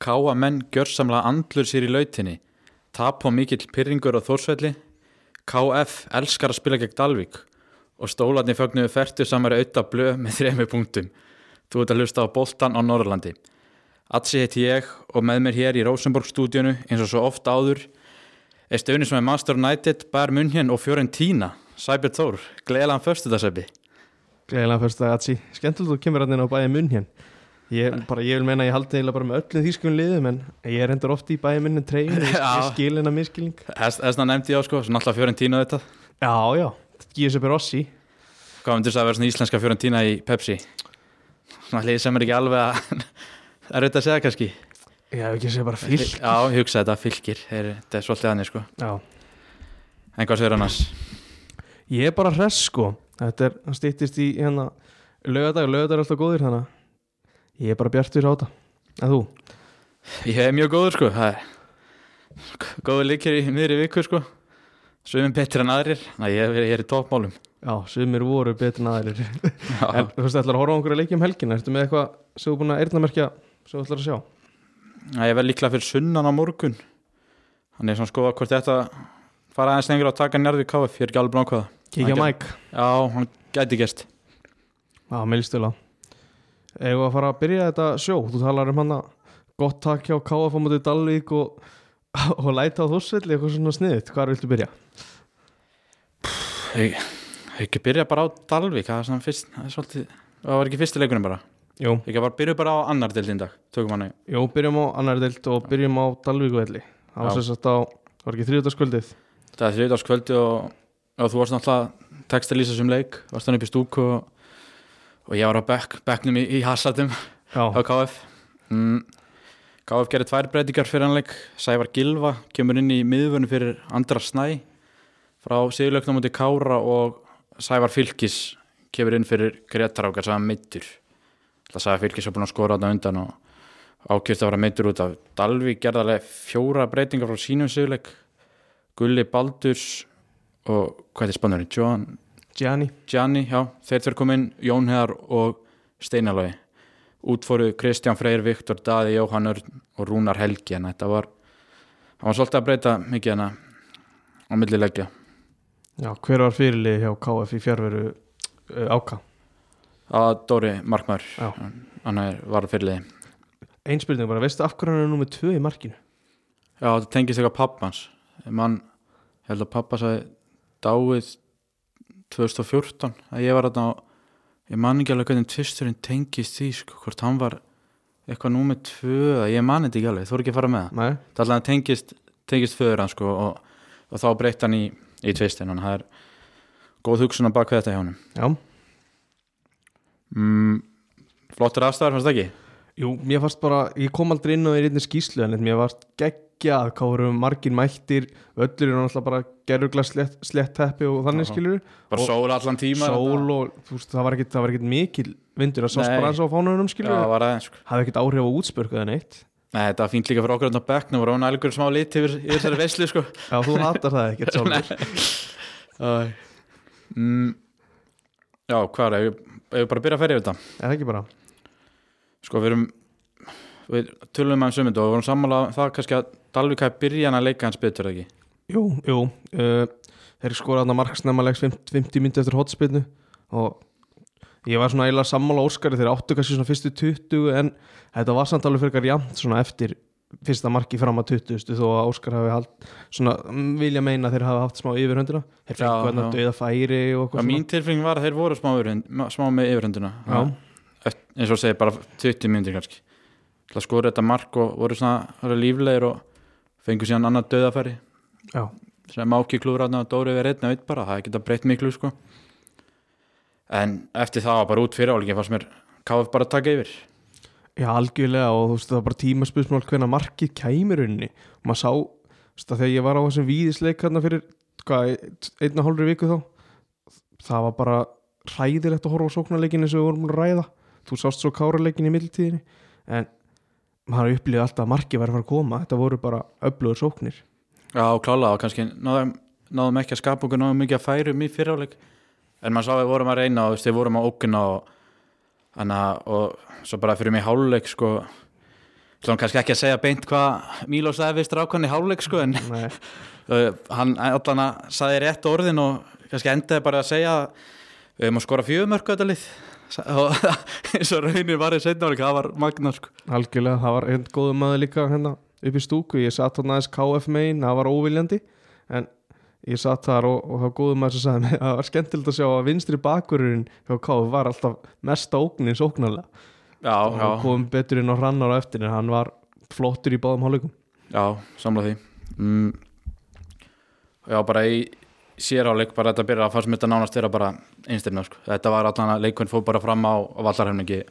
Káa menn gjörsamlega andlur sér í lautinni. Tap á mikill pyrringur á Þórsvelli. KF elskar að spila gegn Dalvík og stólarni fögnuðu fertu samari auðvitað blöð með þremi punktum. Þú ert að hlusta á boltan á Norrlandi. Atsi heiti ég og með mér hér í Rosenborg stúdíunu eins og svo ofta áður er stöðni sem er Master United, Bayern München og Fiorentina. Sæbjörn Þór, gleðilegan föstudagsöpi. Gleðilega fyrst að Atsi, skemmtilegt þú kemur hann inn á bæði hér ég, bara, ég vil meina að ég haldi eiginlega bara með öllum þýskum liðum en ég er endur ofti í bæði munn treyjum, ég, Já. ég skil hennar miskilning Þessna nefndi ég á sko, náttúrulega Fiorentina þetta. Já, já, Giuseppe Rossi. Hvað myndir það að vera svona íslenska Fiorentina í Pepsi? Svona hlið sem er ekki alveg að er auðvitað að segja kannski. Já, ekki að segja bara fylg Já, hugsa þetta, fylgir Þetta er svolítið annir sko. Já, En hvað segir annars? ég er bara hress sko. Þetta er, hann stýttist í hérna lögadag, lögadag er alltaf góðir þannig að ég er bara bjartur á þetta. En þú? Ég er mjög góður sko. Það er góður líkir í miðri viku sko. Sumum betur en aðrir. Næ, ég, ég er í toppmálum. Já, sumir voru betur en aðrir. En þú veist, ætlar að horfa á einhverja leiki um helgina? Ertu með eitthvað sem þú er búin að eyrnamerkja sem þú ætlar að sjá? ég verð líklega fyrir sunnan á morgun. Þannig svona skoða hvort þetta fara aðeins lengur á að taka njárði KF Ég er ekki alveg blank hvað Kíkja Mike? Já, hann gæti gæst Já, meðlstuðla Eða að fara að byrja þetta sjó Þú talar um hann að gott takk hjá KF á mótið Dalvík og, og læta á þúsvelli eitthvað svona sniðut Hvar viltu byrja? Ég ekki byrja bara á Dalvík Það er svona fyrst, það er svolítið Það var ekki fyrsti leikunum bara. Jú, ekki bara byrja bara á annar dildin dag Tökum hann jú byrjum á annar deilt og byrjum á Dalvíkuvelli. Það var sem sagt á, var ekki þriðutaskvöldið Það er þriðdagskvöldi og, og þú varst náttúrulega text að lýsa sem leik Varst hann upp í stúku og, og ég var á bekk, bekknum í, í Hassatum Já, á KF mm, KF gerir tvær breytingar fyrir hann leik. Sævar Gilva kemur inn í miðvörnu fyrir Andra Snæ frá sigurleiknum mútið Kára og Sævar Fylkis kemur inn fyrir Gretar ákar sem meittur Það Sævar Fylkis var búin að skora þarna undan og ákjöft að vera meittur út af. Dalvík gerði alveg fjóra breytingar frá sínum sigurleik Gulli Baldurs og hvað er spannurinn? John Gianni. Gianni, já, þeir tveir kom inn Jón Heðar og Steinalói útfóru Kristján Freyr, Viktor Daði, Jóhann Örn og Rúnar Helgi en þetta var hann var svolítið að breyta mikið hana á milli leggja. Já, hver var fyrirlið hjá KF í fjárveru uh, áka? að Dóri Markmar hann var fyrirliði Einspilning bara, veistu af hverju hann er nummið tvö í markinu? já, þetta tengist eitthvað pappans. Mann, held að pappa sagði dáið 2014 að ég var þarna á ég man ekki alveg hvernig tvisturinn tengist því sko, hvort hann var eitthvað númer tvö, eða ég man þetta ekki alveg, þú er ekki að fara með það. Nei, það alltaf tengist, tengist föður hann sko, og, og þá breytt hann í, í tvistin og það er góð hugsun að baka þetta hjá hann já. Mm, flottur aðstæðar fannst það ekki? Jú, mér fannst bara, ég kom aldrei inn á í reyndin skýslu en mér fannst geggjað hvað voru margir mættir öllur eru náttúrulega bara gerugla slett, slett teppi og þannig Já. skilur bara sól allan tíma sól og veist, það var það ekkit mikil vindur að sást bara eins á fánunum já, skilur það var aðeins sko. hafði ekkit áhrif á útspörku eða neitt Nei, þetta var fínt líka fyrir okkur á bekknum og rána algjör smá lit yfir, yfir þessari veislu sko. Já, þú hatar það ekkert sjálfur Æ. mm, já, hvað er ég, ég bara að byrja að ferja yfir þetta Er það ekki bara? sko, við erum við tölum um þetta og vorum sammála um það kannski að Dalvík hafi byrjan að leika hans betur ekki? Jú, jú uh, Þeir skoraði þarna marksnæma leiks 50, 50 myndi eftir hotspilnu og ég var svona eiginlega sammála Óskari þeir áttu kannski svona fyrstu 20 en þetta var samt alveg fyrir jæmt svona eftir fyrsta marki fram að 20 þó að Óskar hafi hald svona mm, vilja meina að þeir hafi haft smá yfirhundina þeir Já, fengu hérna já. döða færi eitthvað mín tilfenging var að þeir voru smá, smá með yfirhunduna Já. Eft- eins og segir bara 20 myndir kannski til að skora þetta mark og voru svona líflegir og fengu síðan annað döðafæri Já, sem áki klúðræðna og Dóri einn og einn bara, það geta breytt miklu sko. En eftir það var bara út fyrir álíki fannst mér KF bara að taka yfir. Já, algjörlega og þú veist það var bara tímaspörsmál hvenna markið kæmur unni. Og maður sá, að þegar ég var á þessum víðisleik hérna fyrir hvað, einn og hálfri viku þá það var bara hræðilegt að horfa á sóknarleikin eins og við vorum að ræða. Þú sást svo káraleikin í middeltíðinni en maður upplýði alltaf að markið var að fara að koma. Þetta voru bara öflugur sóknir. Já, klála og kannski náðum, náðum ekki að skapa okkur náðum mikið að færum í fyriráleik en maður sá að við vorum að reyna og við vorum að ókuna og, og svo bara fyrir mig háluleik sko, Svo kannski ekki að segja beint hvað Mílos sagði við strákan í hálfleik sko en hann allan að sagði rétt orðin og kannski endaði bara að segja við höfum að skora fjögumörku þetta lið eins og raunir var í setna áleik, það var magna sko. Algjörlega, það var einn góðu maður líka hérna upp í stúku, ég satt hann aðeins KF megin, það var óviljandi en ég satt þar og, og það góðu maður sem sagði mig að það var skemmtilegt að sjá að vinstri bakurinn hjá KF var alltaf mesta ógnin sóknarlega. Já, og já, kom betur inn á hrannar á eftir en hann var flottur í báðum hálfleikum. Já, samla því. Mm. Já, bara í séráleik bara þetta byrja að fannst mér þetta nánast vera bara einstirna sko. þetta var allan að leikun fór bara fram á, vallarhefningi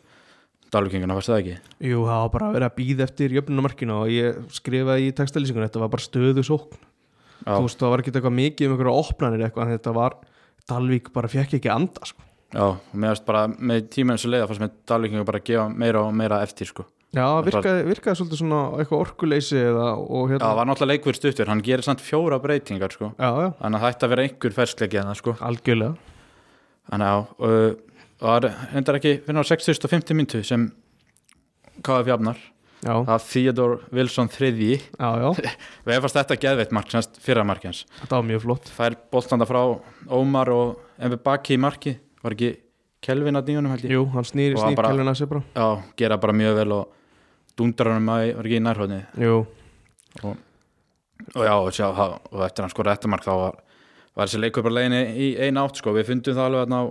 Dalvíkinguna, fannst það ekki? Jú, það var bara að vera að býða eftir jöfnumarkinu og ég skrifaði í textalýsingunum þetta var bara stöðu sókn þú veist, það var ekki eitthvað mikið um einhverja opnanir eitthvað en þetta var, Dalvík bara fekk ekki anda sko. já, og fannst bara með tíminn sem leiða fannst mér Dalvíkinga bara að gefa meira og meira eftir sko. Já, virkaði, virkaði svolítið svona eitthvað orkuleysi eða, og Já, hérna það var náttúrulega leikur stuttur, hann gerir samt fjóra breytingar sko. já, já, þannig að það ætti að vera einhver ferskleiki en það sko. algjörlega þannig að uh, það var hendar ekki fyrir á 6050 myndu sem KF jafnar. Já, það var Theodore Wilson þriðji. Við hefast þetta geðveitt mark fyrra markjans þetta var mjög flott. Fær boltanda frá Ómar og Embi Baki í marki var ekki Kelvin að nýjunum held ég? Jú, hann snýr, snýr bara- kæluna sér bara. Já, gera bara mjög vel og dundrar hann að var ekki í nærhóðni Jú, og, og já, og, sjá, það- og eftir hann skora þetta mark þá var, var þessi leikur bara leiðinni í eina átt sko, við fundum það alveg þarna á,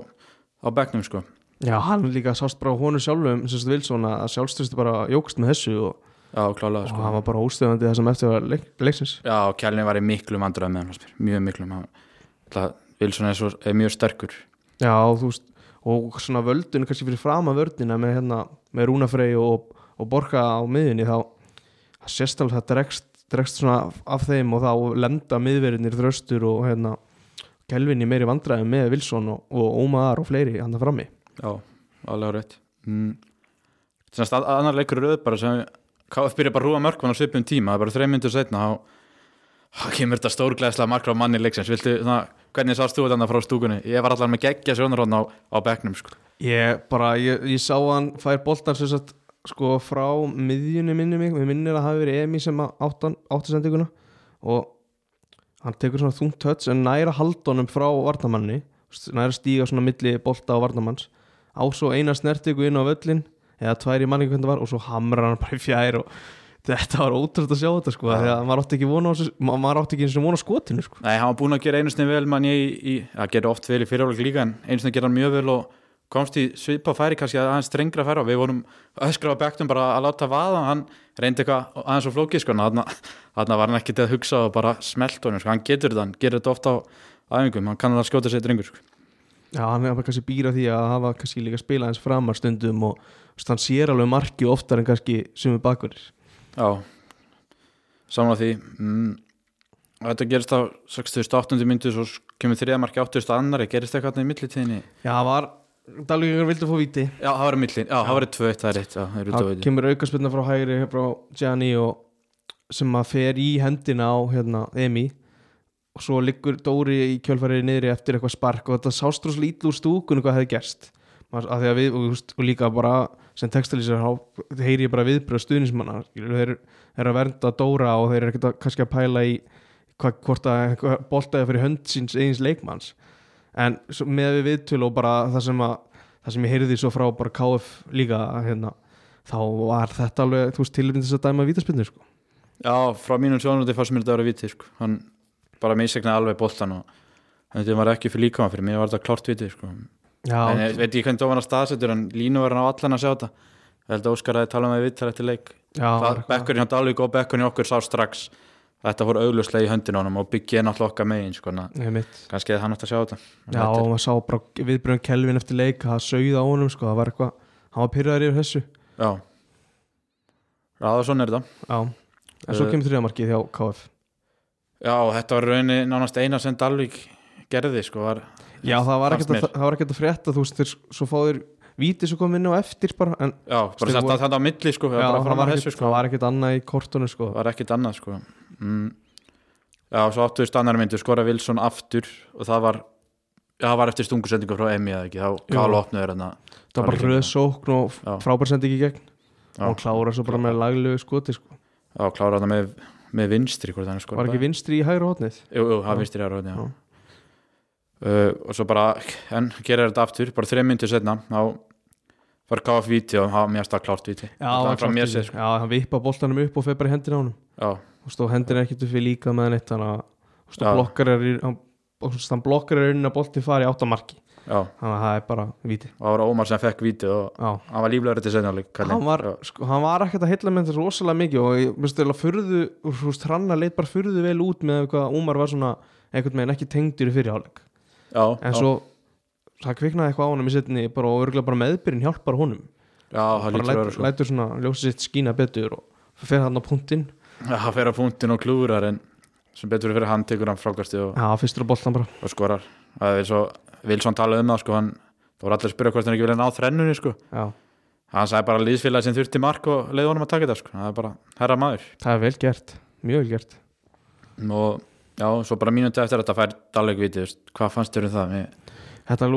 á bekknum sko. Já, hann líka sást bara á honum sjálfum, sem sagt Wilson að sjálfstyrstu bara jógst með þessu og, já, klálega og sko. hann var bara óstöðandi það sem eftir var leik, leiksins. Já, Kjellin var í miklu vandræð með hann mjög miklu Vilson er, svo, er mjög sterkur. Já, þú veist, og svona völdun kannski fyrir fram að vördina með hérna með Rúnafrey og, og Borga á miðunni þá alveg það dregst, dregst svona af þeim og þá lenda miðverðinir þröstur og hérna Kelvin í meiri vandræðum með Wilson og, og Ómaðar og fleiri hann það frammi Já, alveg rétt mm. Þannig að annar leikur er auð bara sem KF byrja bara að rúa mörkvann á svipum tíma það er bara þreim myndur setna þá kemur þetta stórglæðslega markra á manni leiksins Viltu, svona, hvernig sást þú þetta frá stúkunni? Ég var allar með geggja sjónarhóðn á, á bekknum sko. Ég bara, ég, ég sá hann fær boltan sem sagt sko frá miðjunni minni mig, við minnir að það hafi verið Emi sem áttan, áttasendinguna og hann tekur svona þungt töts en næra haldunum frá varnamanni næra stíga svona milli bolta á varnamanns á svo eina snertingu inn á völlin eða tvær í manningu hvernig það var og svo hamrar hann bara í fjær og þetta var ótrútt að sjá þetta sko ja. þegar maður átti ekki vona maður átti ekki eins og vona á skotinu sko. Nei, hann var búinn að gera einu sinni vel mann ég það gerir oft vel í fyrirháleik líka en einu sinni gera hann mjög vel og komst í svipa færi kannski að aðeins strengra færa við vorum öskra á bekknum bara að láta vaða hann reyndi eitthvað aðeins og flókið sko þannig að var hann ekkert að hugsa og bara smelt honum sko, hann getur þetta, hann gerir þetta ofta á æfingum, hann kann að skjóta sér drengur sko. Já, hann er bara kannski býra því að hafa kannski líka spila eins framar stundum og veist, hann sér alveg marki oftar en kannski sumi bakverðir Já, saman því mm, þetta gerist á 68. myndu svo kemur þriðamarki 80. annari gerist eitthvað þarna í millitíðinni Já, það var, Dalvíkingar vildi fá víti? Já, það var millin, já, það var tvö eitt, það er já, það er Það kemur aukarspilna frá hægri frá Gianni og sem að fer í hendina á hérna, Emi. Og svo liggur Dóri í kjölfarið niðri eftir eitthvað spark og þetta sást rosa lítið úr stúkun hvað hefði gerst. Að við, og, og líka bara sem textalýsir, þá heyri ég bara viðbröð stuðnismanna, þeir eru að vernda Dóra og þeir eru ekkert að kannski að pæla í hva, hvort að boltaði fyrir hönd síns eigins leikmanns en svo, með við viðtöl og bara það sem að það sem ég heyrði svo frá bara KF líka hérna, þá var þetta alveg þú veist tilvíðin þess að dæma vítaspinnu sko. Já, frá mínum sjónandi fannst mér þetta að vera viti sko. hann bara misegnaði alveg boltan og þetta var ekki fyrir líkama fyrir mér var þetta klárt viti sko. Já, en ég veit ekki hvernig dómarna staðsetur en línu var hann á allan að sjá þetta ég held að Óskar að tala um það við viðtal eftir leik var Það- bekkurinn hjá Dalvík og bekkurinn okkur sá strax að þetta fór augljóslega í höndin á honum og byggja náttúrulega okkar megin sko, að kannski hefði hann átt að sjá þetta. Já, og maður sá bara viðbröðum Kelvin eftir leik það sögði á honum, sko, það var eitthvað hann var pyrraður yfir þessu. Já, já, það er svona er þetta. Já, en svo Uh, kemur þriðamarkið hjá KF já, þetta var rauninni nánast eina sem Dalvík gerði sko, var, Já, það var ekkert að, var að frétta þú veist, svo fáður víti svo kom inn á eftir bara, en já, bara að þetta á milli sko, já, var að sko. það var ekkert annað í kortunum sko. Var mm. já, svo áttu við stannar myndu skora Wilson aftur og það var já, það var eftir stungusendingu frá Emi eða ekki þá kála opnuður hérna það var bara Dalvíkingar. röð sókn og Já. frábær sendi ekki gegn Já. og klára svo bara með laglegu skoti sko. Já, klára þetta með, með vinstri hvort hann er sko var ekki vinstri í hægra hotnið Jú, jú, það Já. vinstri ára já. Já. Uh, og svo bara en gera þetta aftur, bara þreim myndir setna þá var KF víti og það var mjög stakk klárt víti. Já, það var frá mér sér sko. já, hann vippa boltanum upp og feð bara í hendina á já, og stóð hendina ekkert upp við líka með neitt þannig að hann blokkar er hann hann blokkar er inn að bolti fari átt að marki já, þannig að það er bara víti. Og það var Ómar sem fekk víti og já. hann var líflegur til líka hann var, sko, hann var ekkert að heilla með þetta rosalega mikið og ég veist eða furðu þú veist, hranna leit bara furðu vel út með hvað Ómar var svona einhvern veginn ekki tengdur í fyrirháleik já, en svo það kviknaði eitthvað á honum í setni bara og örgulega bara meðbyrinn hjálpar honum. Já, bara lítur að vera lætur, sko. lætur svona ljósið sitt skína betur og fer hann á punktinn. Já, það fer á punktin og klúrar en sem betur fyrir hann tekur hann frákasti og, og skorar. Það er svo, Vilsson talaði um það sko hann, það voru allir að spyrja hvort hann ekki vilja ná þrennunni sko. Já, hann sagði bara liðsfélagi sem þurfti mark og leiði honum að taka þetta sko, það er bara herra maður. Það er vel gert, mjög vel gert. Og já, svo bara mínúti eftir þetta fær Dalek viti, veist, hvað fannst þér um það? Ég, þetta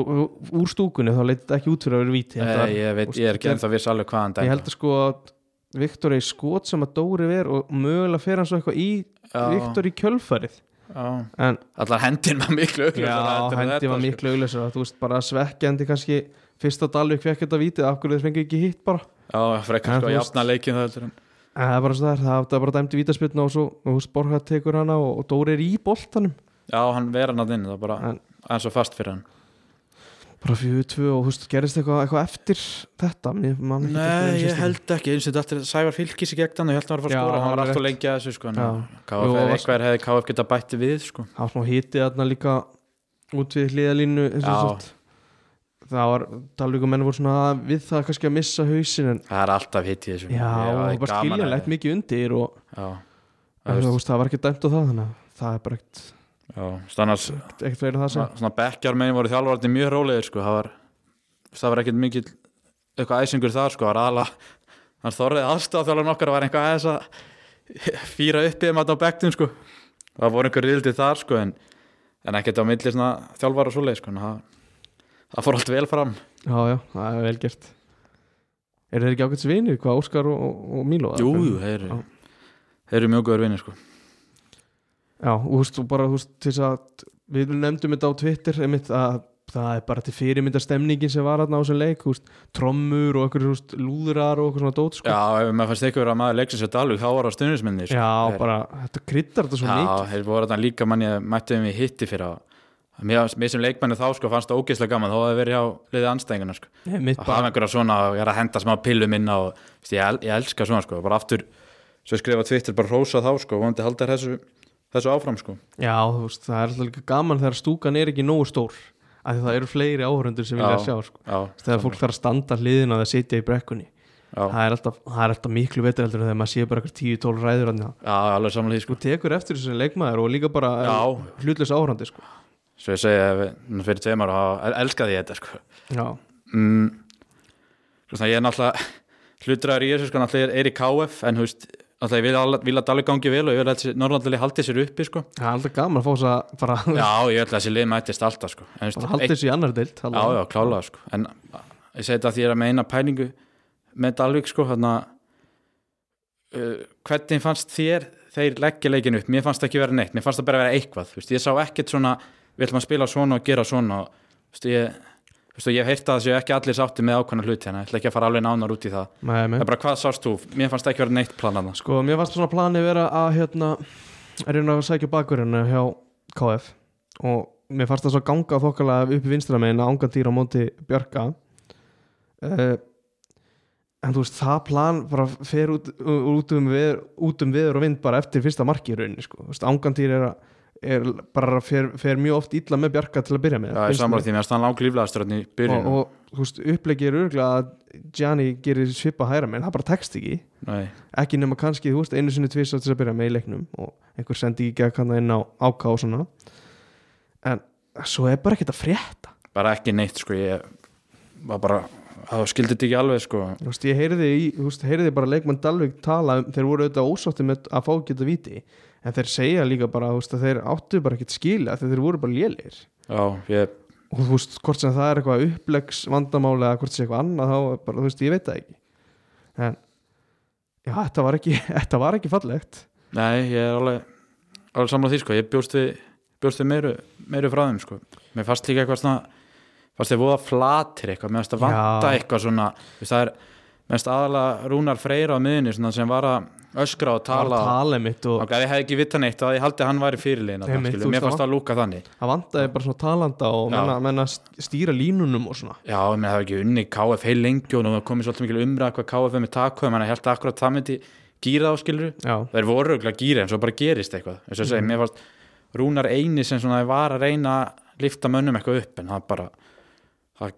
úr stúkunni þá þetta ekki út fyrir að vera víti var- ég veit, ég er ekki ennþá viss alveg hvað hann ég held að sko að Viktor er í skot sem að Dóri ver og mögulega fer hann svo eitthvað í Já. Viktor í kjölfarið. Já, en allar hendin var miklu já, augljósara heldur en hendi þetta, var sko. miklu auglösar þú veist bara svekkjandi kannski fyrsta Dalvik fekk þetta vítið af hverju þeir fengið ekki hitt bara? Já, frekar sko að jafna leikin það en það er bara svo það það er bara dæmdi vítaspilna og svo þú veist Borgat tekur hana og, og Dóri er í boltanum. Já, hann vera hann að inn, það er bara aðeins svo fast fyrir hann bara fjögur tvö og veist gerist eitthvað, eitthvað eftir þetta? Nei, ég held ekki, eins og þetta er Sævar Fylkis í gegn hann og ég held að hann var að fara að skora. Hann var alltaf lengi að þessu sko eitthvað hefði KF geta bætti við sko. Það var smá hitið þarna líka út við hliðalínu það var Dalvík og menn voru svona við það kannski að missa hausin en það er alltaf í þessu. Já, það er bara skiljanlegt mikið undir og það, var ekki dæmt á það þannig að það er bara ekkert, já, stannars ekkert verið það sem svona, bekkjar megin voru þjálfarnir mjög rólegir sko, það var það var ekkert mikið eitthvað æsingur þar sko, hann þorrið aðstafþjálfarn okkar var einhvað aðeins að fýra upp í að á bekknum sko. Það voru einhver rildi þar sko en, en ekkert á milli svona þjálfar og svoleið sko. En það, það fór allt vel fram. Já, já, það er vel gert. Er þeir ekki ákveðs vinir, hvað Óskar og, og, Mílo? Jú, þeir eru mjög góður vinni sko já, og þú veist, og bara þú veist, til þess að við nefndum þetta á Twitter einmitt að það er bara til fyrirmyndar stemningin sem var þarna á þessum leik, þú veist, trommur og einhverjum, þú veist, lúðrar og eitthvað svona dót sko. Já, ef maður fannst eitthvað vera að maður leiksins þetta alveg þá var það stundisminni sko. Já, bara, þetta kryddar þetta svo Já, mikið þeir voru þarna líka manni mætti þeim í hitti fyrir að mér, mér sem leikmenni þá sko fannst það ógeðslega gaman að það verið hjá liðið og og og þessu, áfram sko já, þú veist, það er alltaf líka gaman þegar stúkan er ekki nógu stór af því það eru fleiri áhörundur sem vilja Já. sjá sko. Já, þegar fólk þarf að standa hliðin að það sitja í brekkunni það er alltaf, það er alltaf miklu betur heldur þegar maður sé bara eitthvað 10-12 ræður já, alveg samanlega því sko þú tekur eftir þessu leikmaður og líka bara Já. hlutlega áhörandi sko. svo ég við- fyrir tveim ára þá elskaði ég þetta sko já, mm, ég er náttúrulega hlutræður í þessu sko náttúrulega er, er í KF en þú veist, náttúrulega ég vil, vil að Dalí gangi vel og ég vil að Norrlandali haldi sér uppi sko. Það er alltaf gaman að fá þess að bara, já, ég vil að þessi lið mættist alltaf sko. En, bara halda þessu í annar deilt já, já, klálega sko. En ég segi þetta að ég er að meina pælingu með Dalvík sko hérna uh, hvernig fannst þér þeir leggja leikinu upp, mér fannst það ekki vera neitt. Mér fannst það bara vera eitthvað, þú veist, ég sá ekkert svona ætlum að spila svona og gera svona veist, ég, veist, ég hef heyrt að það séu ekki allir sátti með ákvæmna hluti hérna, ég ætla ekki að fara alveg nánar út í það. Nei, það nei. er bara hvað sást þú, mér fannst það ekki vera neitt planað sko, mér fannst svona planið vera að hérna, er hérna að sækja bakverðinu hjá KF og mér fannst það svo ganga þokkalega upp í vinstra megin að ánga dýra á móti Björka uh, en þú veist, það plan bara fer út, út, um, við, út um viður og vind bara eftir fyrsta marki í rauninni sko. Veist, ángandýr er, að- er bara fer, fer mjög oft illa með Bjarka til að byrja með Já, mér. því, fannst hann langlíflegastur hérna í byrjun. Og, og veist, upplegið er örgulega að Gianni gerir svipa hæra með en það bara tekst ekki. Nei, ekki nema kannski, þú veist, einu sinni tvís til að byrja með í leiknum og einhver sendi í gegn hann inn á áká og svona. En svo er bara ekkert að frétta. Bara ekki neitt sko, ég var bara það skildi þetta ekki alveg sko. Þú veist, ég heyrði, í, þú veist, heyrði bara leikmann Dalvik tala, um, þeir voru auðvitað ósátti með að fá geta viti en þeir segja líka bara, veist, að þeir áttu bara ekkert skila þegar þeir voru bara lélir Já, ég, og þú veist, hvort sem það er eitthvað upplegs vandamáli eða hvort sem eitthvað annað þá bara, þú veist, ég veit það ekki en já, þetta var ekki, þetta var ekki fallegt Nei, ég er alveg, alveg samlað því sko. ég bjóst við, bjóst við meiru, meiru frá þeim sko. mér fannst líka eitthvað svona fannst þið voða flatir eitthvað mér fannst að vanta Já. eitthvað svona það er, mér fannst aðalega Rúnar Freyra á miðunni svona, sem var að öskra og tala að tala mitt og og ef ég hef ekki vita neitt að ég haldi að hann væri þú mér fannst það. að lúka þannig. Það vantaði bara svona talanda og menna, menna stýra línunum og svona. Já, menn það var ekki unni KF heil lengi og er komið svolítið mikil umræð hvað KF er með takkvæð, menn að held akkurat það myndi gýra þá skilur já, það er voru örugglega að gýra en svo bara gerist eitthvað. Eins og ég segi, mér fannst Rúnar eini sem svona var að reyna að lifta mönnum eitthvað upp en það bara það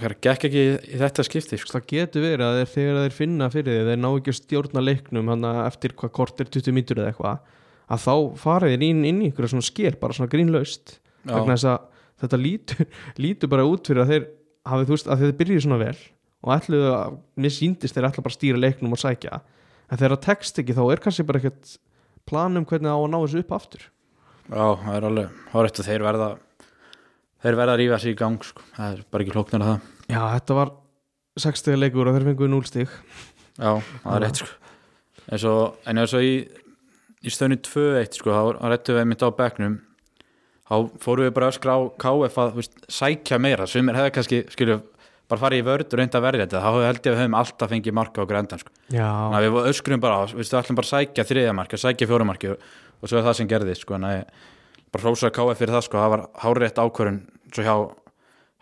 bara gekk ekki í, þetta skipti sko. það getur verið að þeir, þegar þeir finna fyrir því þeir ná ekki að stjórna leiknum eftir hvað kortir 20 mítur eða eitthvað að þá farið þeir inn, inn í ykkur svona skél, bara svona grínlaust. Þetta lítur, lítur bara út fyrir að þeir hafið þú veist að þeir byrjuð svona vel og ætluðu að, mér síndist þeir ætla bara að stýra leiknum og sækja. En þegar það tekst ekki þá er kannski bara ekkert plan um hvernig það á að ná þessu upp aftur. Já, það er alveg þeir verða að rífa sig í gang sko. það er bara ekki hlóknar að það. Já, þetta var 60 leikur og þeir fenguðu 0 stig. Já, það er rétt sko. en svo, en eins og í í stöðinu 2-1 sko, þá réttum við mitt á bekknum. Þá fórum við bara öskra á KF að veist, sækja meira, sem er hefði kannski skilju, bara farið í vörð og reynda að verja þetta. Þá held ég að við höfum alltaf fengið marka á grendan sko. Að við öskrum bara við ætlum bara að sækja þriðja marka, sækja fjóra marki og, svo er það sem gerðist sko, en að bara hrósaði KF fyrir það sko, það var hárétt ákvörun svo hjá,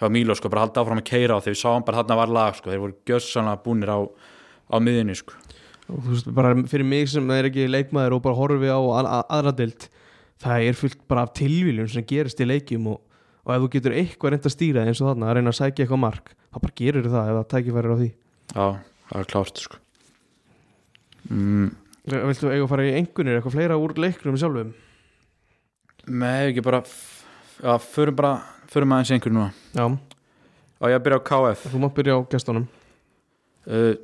hjá Mílo sko, bara halda áfram að keira á þegar við sáum bara þarna var lag sko, þeir voru gjössanlega búnir á, á miðinni sko. og þú veist, bara fyrir mig sem er ekki leikmaður og bara horfi á að, að, aðra dild það er fullt bara af tilvíljum sem gerist í leikjum og, og ef þú getur eitthvað reynd að stýra eins og þarna að reyna að sækja eitthvað mark þá bara gerur það ef það tækifærir á því Já, það er klárt sko. mm, Viltu eiga að fara í engunir eitthvað fleira úr leiknum sjálfum? Með ekki bara Já, förum bara, förum aðeins einhver núna. Já, Og ég að byrja á KF þú mátt byrja á gestunum. Uh,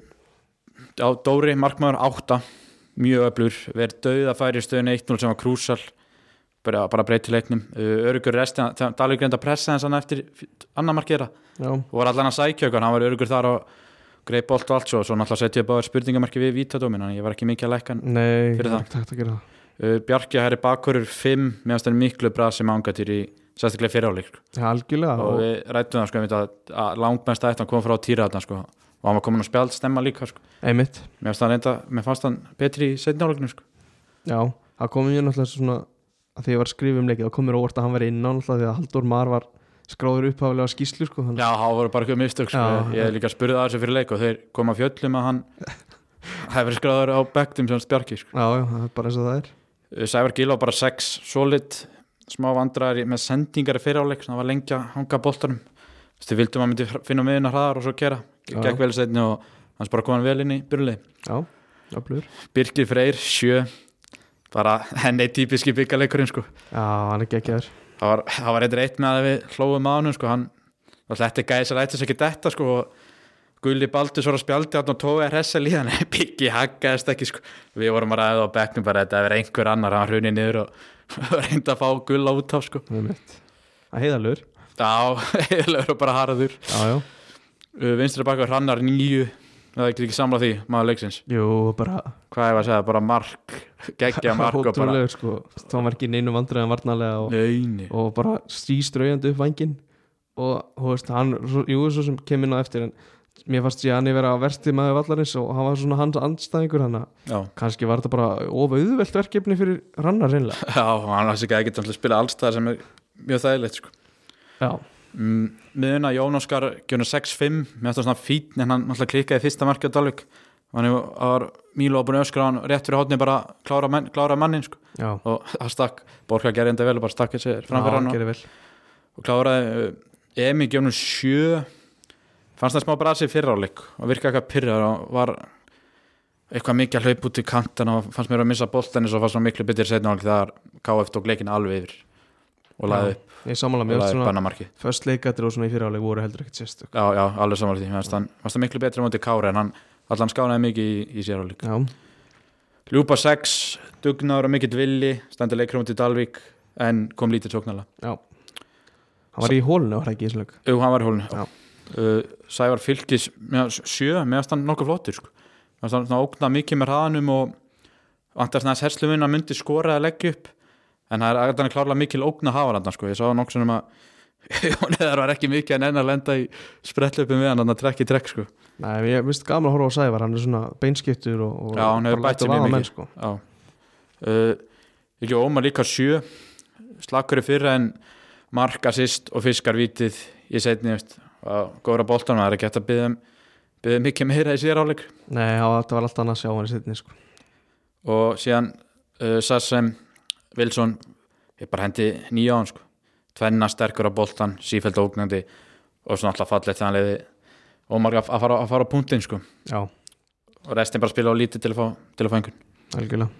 Já, Dóri, markmaður 8 Mjög öflur, verið döð að færi stöðun 1-0 sem var krúsal. Bara, bara breyti leiknum. Uh, Örugur restina, Dalvik reynda að pressa hans hann eftir annar markera Já, og var allan að sækja okkur, hann var örugur þar og greið bolt og allt svo, svo náttúrulega setja ég báður spurningamarki við vítadómin, en ég var ekki mikið að lækka hann nei, Fyrir það er það. ekki takt að gera það uh, Bjarki Herri Bakurur 5 meðan stæðin miklu brasi mangatýr í sérstaklega fyriráleik sko. Og við rættum það sko, að, að langmest að hann kom frá týraðan sko, og hann var komin að spjald stemma líka sko. einmitt mér fannst hann reynda, mér fannst hann betri í setni áleikinu sko. Já, það kom mér náttúrulega svona að því ég var að skrifa um leikið, þá kom mér óvart að hann veri inn á náttúrulega því að Halldór Mar var skráður upphaflega skýslu sko, þannig- já, það voru bara eitthvað mistök sko. Já. ég hef líka spurði að þessu fyrir leik og þeir koma fjöllum að hann hefur skráður á bektum sem Bjarki sko. Já, já, það er bara eins og það er Sævar Gil á bara 6 solid smá vandræðar í- með sendingar í fyriráleik það var lengi að hanga boltanum. Þið vildum að hann myndi finna miðuna hraðar og svo kera Já. gekk vel setni og hans bara kom hann vel inn í byrjuleg Já, jafnlegur Birgir Freyr, sjö. Bara henni típiski byggaleikurinn sko. Já, hann er geggjaður. Það var, var eitthvað eitt með að við hlóðum á hann sko. hann, þetta er gæðis að læta sér ekki þetta sko, og Gulli Baldur svo að spjaldi hann og tói að hressa líðan. Byggi haggaðist ekki sko. við vorum að ræða á bekknum bara þetta er einhver annar hann hrunið niður og reynda að fá Gulla út á sko. Það Það heiðalur já, heiðilegur og bara harður. Vinstri baka hrannar nýju það er ekki samlað því, maður leiksins. Jú, bara hvað er að segja, bara mark geggja mark og bara sko. Það var ekki neinu vandræðan varnalega og, Neini. og bara stístrauðandi upp vangin og þú veist, hann, jú, svo sem kemur inn á eftir en mér fannst í vera versti maður vallarins og hann var svona hans andstæðingur hann að kannski var þetta bara of auðvelt verkefni fyrir rannar reynilega Já, hann var sér ekki að spila allstæðar sem er mjög þægilegt sko. Já, mm, miðuna Jón Óskar gjörnur 6-5 með þetta svona fín en hann náttúrulega klikkaði fyrsta markið á Dalvik. Hann var Mílo búin að öskra hann rétt fyrir hótni bara klára, menn, klára mannin sko. og það stakk, Borga gerði enda vel og bara stakk þessi framfyrir hann og, kláraði uh, Emi gjörnur 7 fannst það smá brasi fyrir áleik og virkaði eitthvað pyrrar og var eitthvað mikið að hlaupa út í kantan og fannst mér að missa boltan eins og fannst það miklu betur setna áleik þegar KF tók leikin alveg yfir og laði upp og mér laði bannamarki Föst leikættir og svona í fyriráleik voru heldur ekkert sérstök. Já, já, alveg saman því. Fannst hann fannst það miklu betri á móti Kári en hann allan skánaði mikið í, í sér áleik Ljúpa 6, dugnar og mikill villi standi leikur á móti Dalvík en kom lítið tóknala já. Hann var í var það ekki í leik? Jú, hann var í hólinu Já. Uh, Sævar Fylkis með sjö, meðast hann nokkuð flottur sko. það var svona ógnað mikið með hraðanum og vantar svona að hersluvinna myndi skora að leggja upp en það er þannig klárlega mikil ógna hafarandan sko. ég sá nokkuð sem að Eðar var ekki mikið en enn að lenda í sprettlöpum við hann, að trekk í trekk sko. Nei, ég finnst gaman að horfa á Sævar, hann er svona beinskiptur og, og Já, hann hefur bara bætt sig lætur mjög mikið. menn, sko. Uh, Ekki Ómar líka sjö Slakkur er fyrra en Mark assist og fiskar vítið í setni veist, og góra boltan það er ekki hægt að byggja byggja mikið meira í sér áleik Nei, þetta var alltaf annað að sjá hann í setni sko. og síðan uh, Sassem Wilson ég bara hendi nýja á hann sko. tvenna sterkur á boltan, sífælt ógnandi og svona alltaf fallið þegar hann leiði Ómar að fara, að fara á punktinn sko. Já, og restin bara spila á lítið til að fá, fá einhvern algjörlega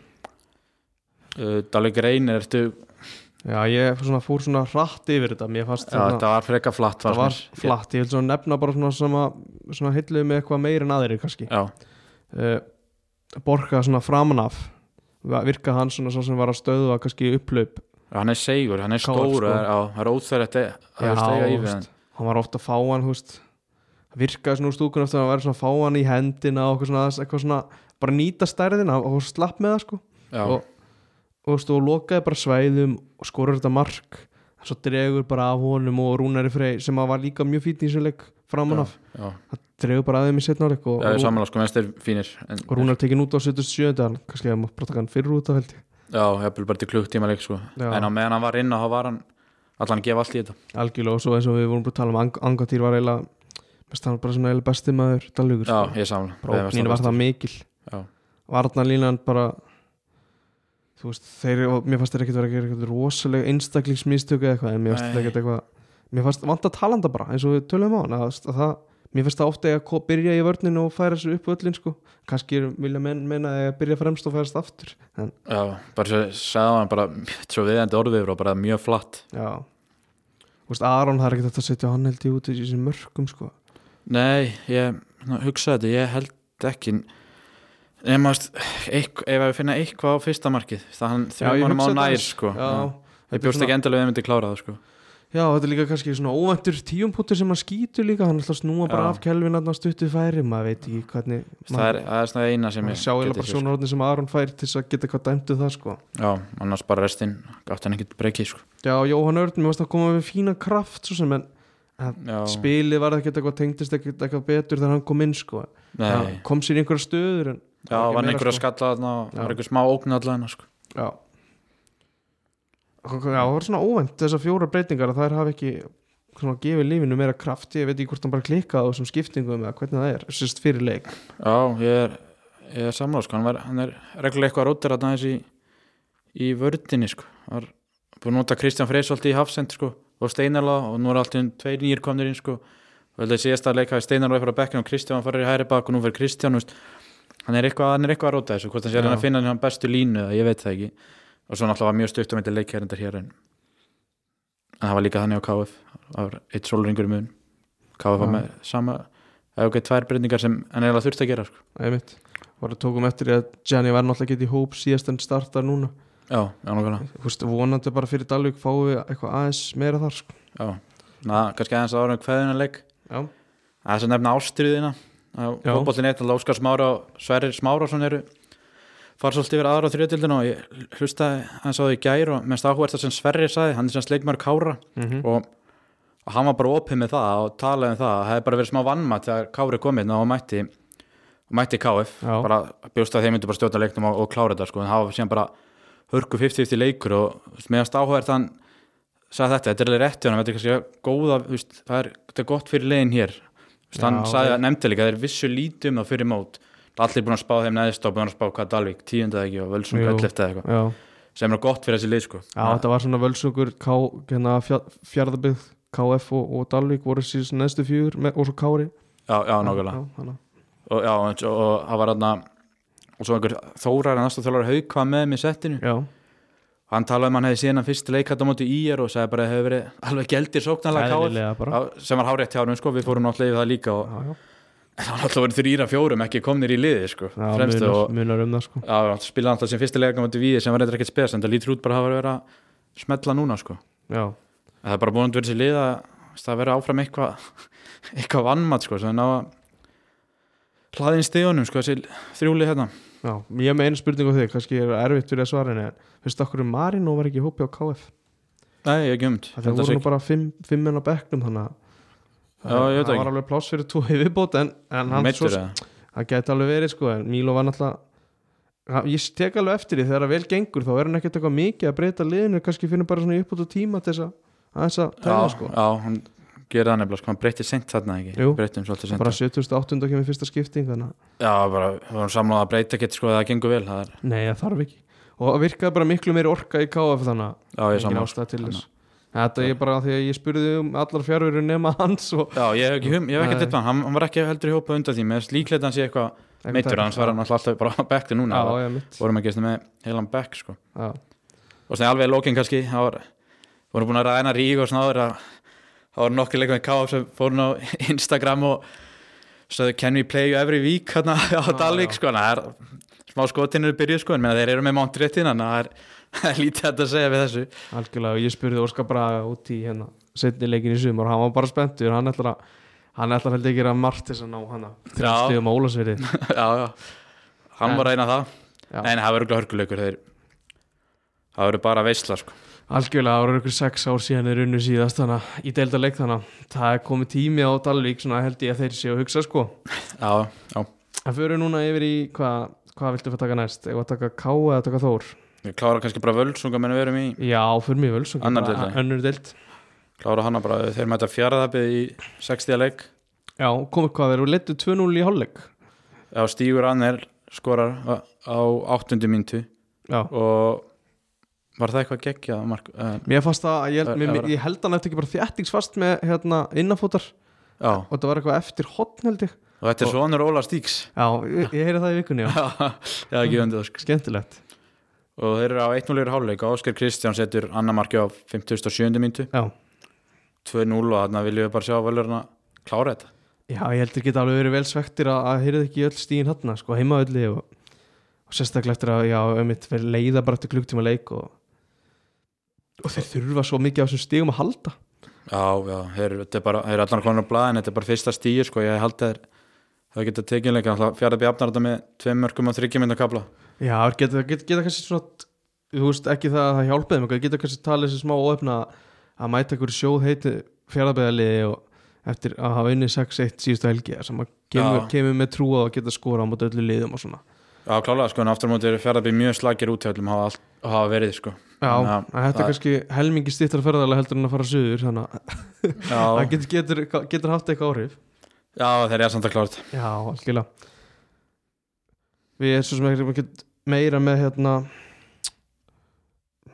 uh, Dalvik Reyn ertu Já, ég svona, fór svona hratt yfir þetta. Já, þetta var freka flatt það var flatt. Ég vil svona nefna bara svona, svona, svona hilluð með eitthvað meir en aðri kannski. Uh, Borga svona framan af. Virka hann svona svo sem var að stöðva kannski upplaup hann er segur, hann er stór sko. það er- að við veist, hann. var ofta að fá hann, veist. Virkaði svona úr stúkun eftir að hann væri svona að fá hann í hendina og eitthvað svona, eitthvað svona bara nýta stærðina og slapp með það sko. Já, og, veist, og lokaði bara svæðum og skorur þetta mark svo dregur bara af honum og Rúnari Frey sem að var líka mjög fítið í þessu leik framan af, já, dregur bara að þeim í setna áleik og, já, og, sko, en, og Rúnar tekin út á 77. hann kannski mátt bara taka hann fyrir út af held Já, ég hef bara til klukktíma leik sko. En á meðan hann var inn þá var hann allan að gefa allt í þetta. Algjörlega og svo eins og við vorum bara að tala um Ang Angatýr var eiginlega mest hann var bara svona eiginlega besti maður Dalvíkur Já, sko. ég samla prófninu var það mikil. Já, Varnarlínan bara þú veist, þeir, mér fannst þeir ekkert vera að gera eitthvað rosalega einstaklingsmistöku eða eitthvað, en mér fannst þeir ekkert eitthvað mér fannst vant að talanda bara, eins og við tölum á hann að, að það, mér fannst það ofta að byrja í vörninu og færa þessu upp öllin sko. Kannski vilja menn meina að byrja fremst og færast aftur, en já bara svo sagði hann bara svo viðendi orðið og bara mjög flatt. Já. Þú veist, Aron það er ekkert að setja hann held ég út í þessum mörgum sko. Nei, ég hugsaði þetta, ég held ekki veist, eitth- ef við finna eitthvað á fyrsta markið það þrjum ég honum á hugsaði nær það. sko. já, ég bjóst ekki endalega við myndi klára það sko. Já, þetta er líka kannski svona óvæntur tíumpútur sem hann skýtur líka, hann er alltaf að snúa bara Já. af kelvin að stuttu færi, maður veit ekki hvernig það er, það er svona eina sem maður ég sjá eða geti bara sko. sjónarhóðni sem Aron fær til að geta eitthvað dæmdu það sko Já, annars bara restinn gátt hann ekkert breykið sko. Já, Jóhann Örn, mér varst að koma með fína kraft svo sem, en Já, spilið var ekkert eitthvað tengdist ekkert eitthvað betur þegar hann kom inn sko nei, Það kom sér í einhverja stöður en já, ekki var einhver að sko. skalla þarna og Já. var einhver smá ógn allan sko. Já það var svona óvænt þessar fjóra breytingar að þær hafi ekki svona gefið lífinu meira kraft ég veit ekki hvort hann bara klikkað á þessum skiptingum eða hvernig það er, sérst fyrir leik Já, ég er, ég er samláð sko. hann, var, hann er reglulega eitthvað rótir að næs í, í vördinni sko. Hann var búin að nota Kristján Freysvolt í Hafsend sko, og Steinarla og nú er alltaf tveir nýjir komnir inn sko. og held að síðasta leika við Steinarla fyrir að bekkinu og Kristján hann er eitthvað, hann er eitthvað að róta þessu hvort hann sé að að finna hann bestu línu ég veit það ekki. Og svo náttúrulega var mjög stutt um eitthvað leikherindar hér en, það var líka þannig á KF það var eitt sólringur í mun. KF var Já. með sama eða ok, tvær breytingar sem hann eiginlega þurfti að gera sko. einmitt. Var að tókum eftir að Gianni var náttúrulega ekki í hóp síðast en startar núna. Já, já, nákvæmlega. Vonandi bara fyrir Dalvik fáum við eitthvað aðeins meira þar sko. Já, na, kannski aðeins ára um kveðunarleik Já, Það er sem nefna ástriðina Fótbollin eitt, Óskar Smára og Sverrir Smárásson eru fara svolítið yfir aðra á þriðdildinu og ég hlustaði hans á því í gær og mest áhugverð það sem Sverrir sagði, hann er sem sleikmar Kára mm og, og hann var bara opið með það og talaði um það, það hefði bara verið smá vannmatt þegar Kári komið og mætti og mætti KF, Já. bara bjóst að þeir myndi bara stjórna leiknum og, og klára þetta sko, en það var síðan bara hörku 50-50 leikur og meðast áhugverð hann sagði þetta, þetta er alveg rétt hjá hann þetta er góða, það er, þetta er gott fyrir legin hér hann nefndi líka, þeir vissu lítið um það fyrir mót. Allir búin að spá þeim neðist og búin að spá hvað Dalvik, tíundað ekki og Völsung. 11 eða eitthvað, sem er gott fyrir þessi lið sko. já þetta var svona völsungur hérna, fjárðabygg KF og, og Dalvik voru síðan neðstu með, og svo Kári. Já, já, nákvæmlega. Og, já, og, það var hann og svo einhver þórar en aðstofþjólar haug hvað með með settinu. Já, hann talaði um hann hefði síðan að fyrst leikata móti í er og sagði bara að það hefði verið alveg geldir sóknarlega Já, sem var hárétt hjá hann sko, við fórum náttúrulega yfir það líka og Já, já, það var náttúrulega verið þrýra fjórum ekki komnir í liði sko, já fremstu munar, og munar um það sko. Hann spilaði alltaf sem fyrsti leika móti við sem var eitthvað ekkert spes en það lítur út bara að verið að smetla núna sko. Það er bara búin að vera sér lið að það verið áfram eitthvað eitthvað vannmatt sko, hlaðin stíðunum sko, þessi þrjúli hérna Já, ég er með einu spurningu á þig, kannski er erfitt fyrir að svara henni en finnst okkur um Marino var ekki hópi á KF Nei, ég hef umt það voru nú bara fimm, fimm menn á bekknum þannig að það var alveg pláss fyrir tvo viðbót en, en hann svo, það? gæti alveg verið sko en Mílo var náttúrulega ég tek alveg eftir því þegar það vel gengur þá er hann ekkert eitthvað mikið að breyta liðinu kannski finnur bara svona upp á tíma til þess að aðeins að tæla Já, gerir það nefnilega sko, hann breytti sent þarna ekki? Jú. breytti um svolítið sent bara 78. kemur fyrsta skipting þannig Já, bara, við varum samlað að breyta ekkert sko, það gengur vel það er, nei það þarf ekki. Og það virkaði bara miklu meiri orka í KF þannig Já, ég þess. þetta er bara því að ég spurði um allar fjárveru nema hans og Já, ég hef ekki, hum, ég hef ekki þetta hann, hann var ekki heldur í hópa undan því. Með líklegt hann sé eitthvað meittur, annars var hann alltaf bara bekti núna vorum ekki með heilan bekk sko. og alveg lókin kannski það var, vorum búin að ræna rík og svona áður að það voru nokkur leikum með KF sem fórum á Instagram og stöðu can we play you every week? Hérna á Já, Dalvik sko, er smá skotinur byrjuð sko, en þeir eru með Mount Réttin þannig að það er- lítið að segja við þessu. Algjörlega og ég spurði Óskar Braga út í hérna setni leikin í sumar og hann var bara spenntur hann ætlar að hann ætlar heldur ekki að þess að ná hana stigum á Ólasverði já, já, hann En- var að reyna það. Já. en það verður ekki hörkuleikur þeir það verður bara veisla sko. Algjörlega það voru ykkur sex ár síðan þeir unnu síðast þannig að- í deilda leik þannig að það er komið tími á Dalvík svona held ég að þeir séu að hugsa sko. Já, já, en fyrir núna yfir í hvað hvað viltu fyrir taka næst, eða taka K eða taka Þór? Við klára kannski bara völsunga menn við erum í, já, fyrir vel svo Annar deild, önnur deild. Klára hana bara þeir mæta fjaraðabið í 60 leik. Já, komið hvað, þeir eru leittu 2-0 í hálfleik. Já, Stígur Anner skorar á, á 8. mintu já. Og var það eitthvað geggjað mark, uh, Mér fannst það, ég, Það- mér, það mér, ég held hann eftir ekki bara þjættingsfast með hérna innafótar já, og þetta var eitthvað eftir hotn held ég. Og þetta er svonur Óla Stíks Já, ég, ég heyri það í vikunni, já. Já, ekki vöndið sko. Skemmtilegt. Og þeir eru á 1-0 í hálfleik. Og Óskar Kristján setur annar marki á 57. mintu Já, 2-0 og þarna viljum við bara sjá völurna klára þetta. Já ég heldur geta alveg verið vel svektir að, að heyrið ekki öll stíðin hann sko, heimaölli og, og sérstaklega eftir að, já, um mitt verið leiða bara eftir klukktíma leik og, og þeir þurfa svo mikið á þessum stígum að halda Já, já, þeir, er allan konar á blaðin, þetta er bara fyrsta stíð, sko, ég held að það geta tekið leika, fjaraði bjafnar þetta með tveim mörgum og þryggjum mynda kapla. Já, þeir geta, geta, geta kannski svona þú veist ekki það að það hjálpaði þeim eitthvað, geta kannski talið þessi smá óöfna að mæta einhverju sjóð heiti fjaraðbæðaliði og eftir að hafa unnið 6-1 síðustu helgi sem að kemur, kemur með trú á að geta skora á móti öllu liðum og svona Já, klálega, sko, en aftur á móti eru fjaraði mjög slagir úthjálfum hafa, hafa verið, sko. Já, að- þetta er það- kannski helmingi stýttar ferðalega heldur en að fara suður þannig að það getur, getur, getur haft eitthvað áhrif. Já þeir eru samt að klára þetta. Já, algjörlega. Við erum svo sem ekki meira með hérna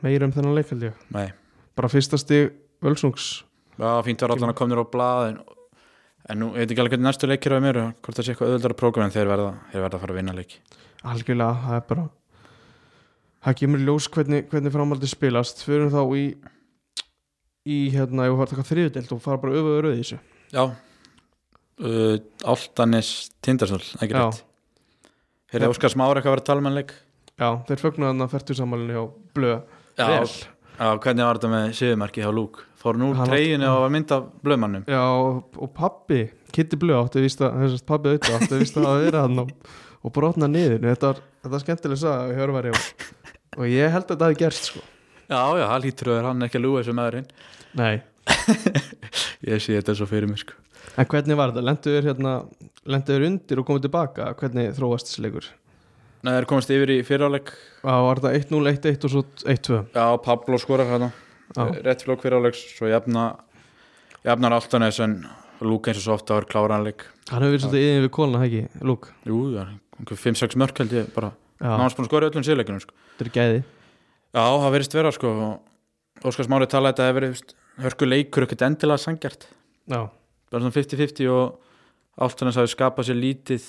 meira um þennan leik Nei, bara fyrsta stig Völsungs. Já, fínt var allan að komnir á blaðin, en nú, ég veit ekki alveg hvernig næstu leikir á mér, hvort það sé eitthvað öðuldara prógram en þeir verða, þeir verða að fara að vinna leiki. algjörlega, það er bara það kemur ljós hvernig, hvernig framhaldi spilast fyrir þá í í hérna, ef við fara að taka þriðudelt og fara bara öfuður rauð í þessu Já, uh, Áltanis Tindarsól, ekki Já. rétt. Heyrði Óskar Smári eitthvað að vera að tala með leik? Já, þeir fögnuðu þarna færtusammalinu hjá Blöð Já, Vel. Já, hvernig var þetta með síðumarki hjá Lúk? Fór nú Hann treyjunni og var mynd af blöðmannum Já, og, og pappi, Kitty Blöð átti að, þess að pappi auðvitað átti víst að hafa verið hann og, og brotna niður. Þetta var, var skemmtileg saga við hörvari og, og ég held að þetta hafi gerst sko. Já, já, það lítur að hann ekki að lúa þessu maðurinn Nei, Ég sé þetta svo fyrir mig sko. En hvernig var þetta? Lenduður hérna, undir og komið tilbaka? Hvernig þróast þessi leikur? Nei, þeir komast yfir í fyriráleik Já, var þetta 1-0, 1-1 og svo 1-2 Já, Pablo skorar hérna Já. Rétt flók fyriráleiks, svo jafna Jafnar Altanis en Lúk eins og svo ofta var kláranleik Hann hefur verið svolítið yfir kóluna, ekki, Lúk? Jú, það er 5-6 mörk held ég bara. Náðans búin að skora í öllum síðleikunum sko. Þetta er gæði. Já, það verðist vera sko og Óskar Smári talaði að þetta hefur verið hörku leikur ekkert endilega sangjart Já, bara svona 50-50 og Altanes hafi skapað sér lítið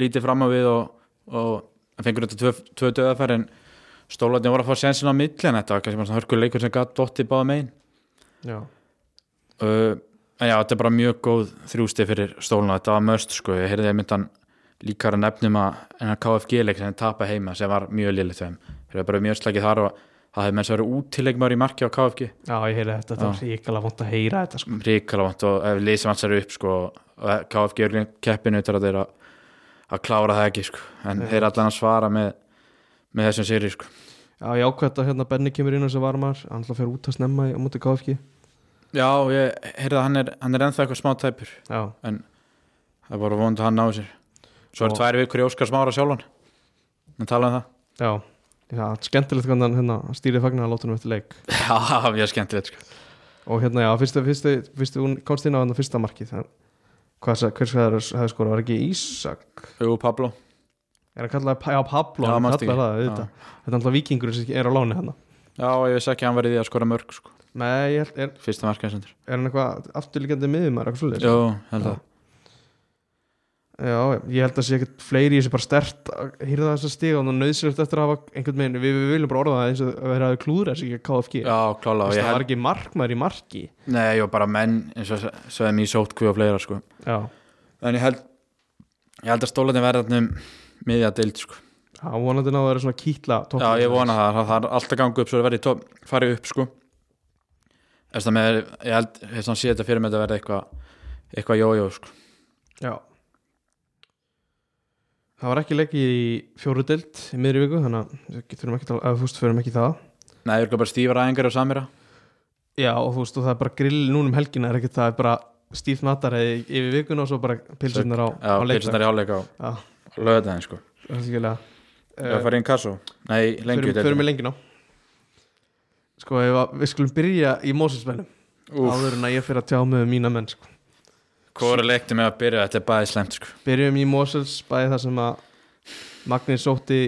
lítið fram á við og, og það fengur þetta tvö, tvö döðafæri en stólarnir voru að fá sensin á milli en þetta var kannski bara svona hörku leikur sem gatt dotti báða megin. Já, uh, en já, þetta er bara mjög góð þrjústi fyrir stóluna, þetta var möst sko, ég heyrði að myndan nefnum að en að KFG leik sem þeir tapa heima sem var mjög liðlegt þeim. Þeir eru bara mjög slagið þar og það hefði menn sem verið útilegmar í marki á KFG Já, ég heyri þetta, þetta var ríkala vant að heyra þetta sko. ríkala vant og ef lýsum hans er upp sko, og KFG er keppinu til að þeirra að klára það ekki sko. en þeir allan að svara með, með þessum séri sko. Já, ég ákvæmt að hérna Benny kemur inn og þessi varmar hann ætla að fyrir út að snemma á móti KFG já, ég heyrði að hann er, hann er ennþá eitthvað smá tæpur. Já, það er bara vonandi að hann náði sér svo er tvær vikur í Óskar Smára sjálfan. En tala um það. Já, já skemmtilegt hvernig hérna, stýrið fagnar að láta hann eftir leik. Já, mjög skemmtilegt sko. og hérna, já, fyrstu, fyrstu, fyrstu hún komst inn á hann fyrsta markið það, hvað, sa- hver sko hefði skora, var ekki Ísak? Jú, Pablo. Er hann kallaði, já, Pablo, Já, hann kallaði það, þetta er alltaf vikingur sem er á láni hann já, ég veist ekki að hann verið í að skora mörg sko. Nei, ég held, er, er hann eitthvað afturlíkjandi miðum, er eitthvað svolítið Jú, held að Já, ég held að sé ekkert fleiri í þessu bara stert að hýrða þess að stiga og nöðsynlegt eftir að hafa einhvern veginn, við, við viljum bara orða það eins og að vera að klúðra þessu ekki að KFG. Já, klála ég það var held ekki markmaður í marki. Nei, og bara menn eins og sem í sótkví og fleira sko. Já, En ég held Ég held að stólarnir verða þarna um miðja deild sko. já vonandi náðu að vera svona kýtla Já, ég vona það, það er alltaf gangu upp svo það verði top, farið upp sko. Að með, ég held ég held að sé þetta fyrir með þetta verði eitthvað eitthvað jójó sko. Já Það var ekki leikið í fjóru deild í miðri viku, þannig að við þurfum ekki að fúst fyrir ekki það. Nei, ég er bara stífar æfingar og samira? Já, og þú veist, og það er bara grill núna um helgina er ekki það er bara stíft mataræði yfir vikuna og svo bara pilsunar á, Já, á leikdag. pilsunar í hálfleika á Já, löðaðin sko. það er Ég var farið inn kasso Nei, lengi Förum við lengi ná Sko, við skulum byrja í Mósesmennum áður en að ég fyrir að tjá með mína menn sko. Hvor er leikti með að byrja, þetta er bæði slemt sko. Byrjum í Mosels bæði þar sem að Magni sótti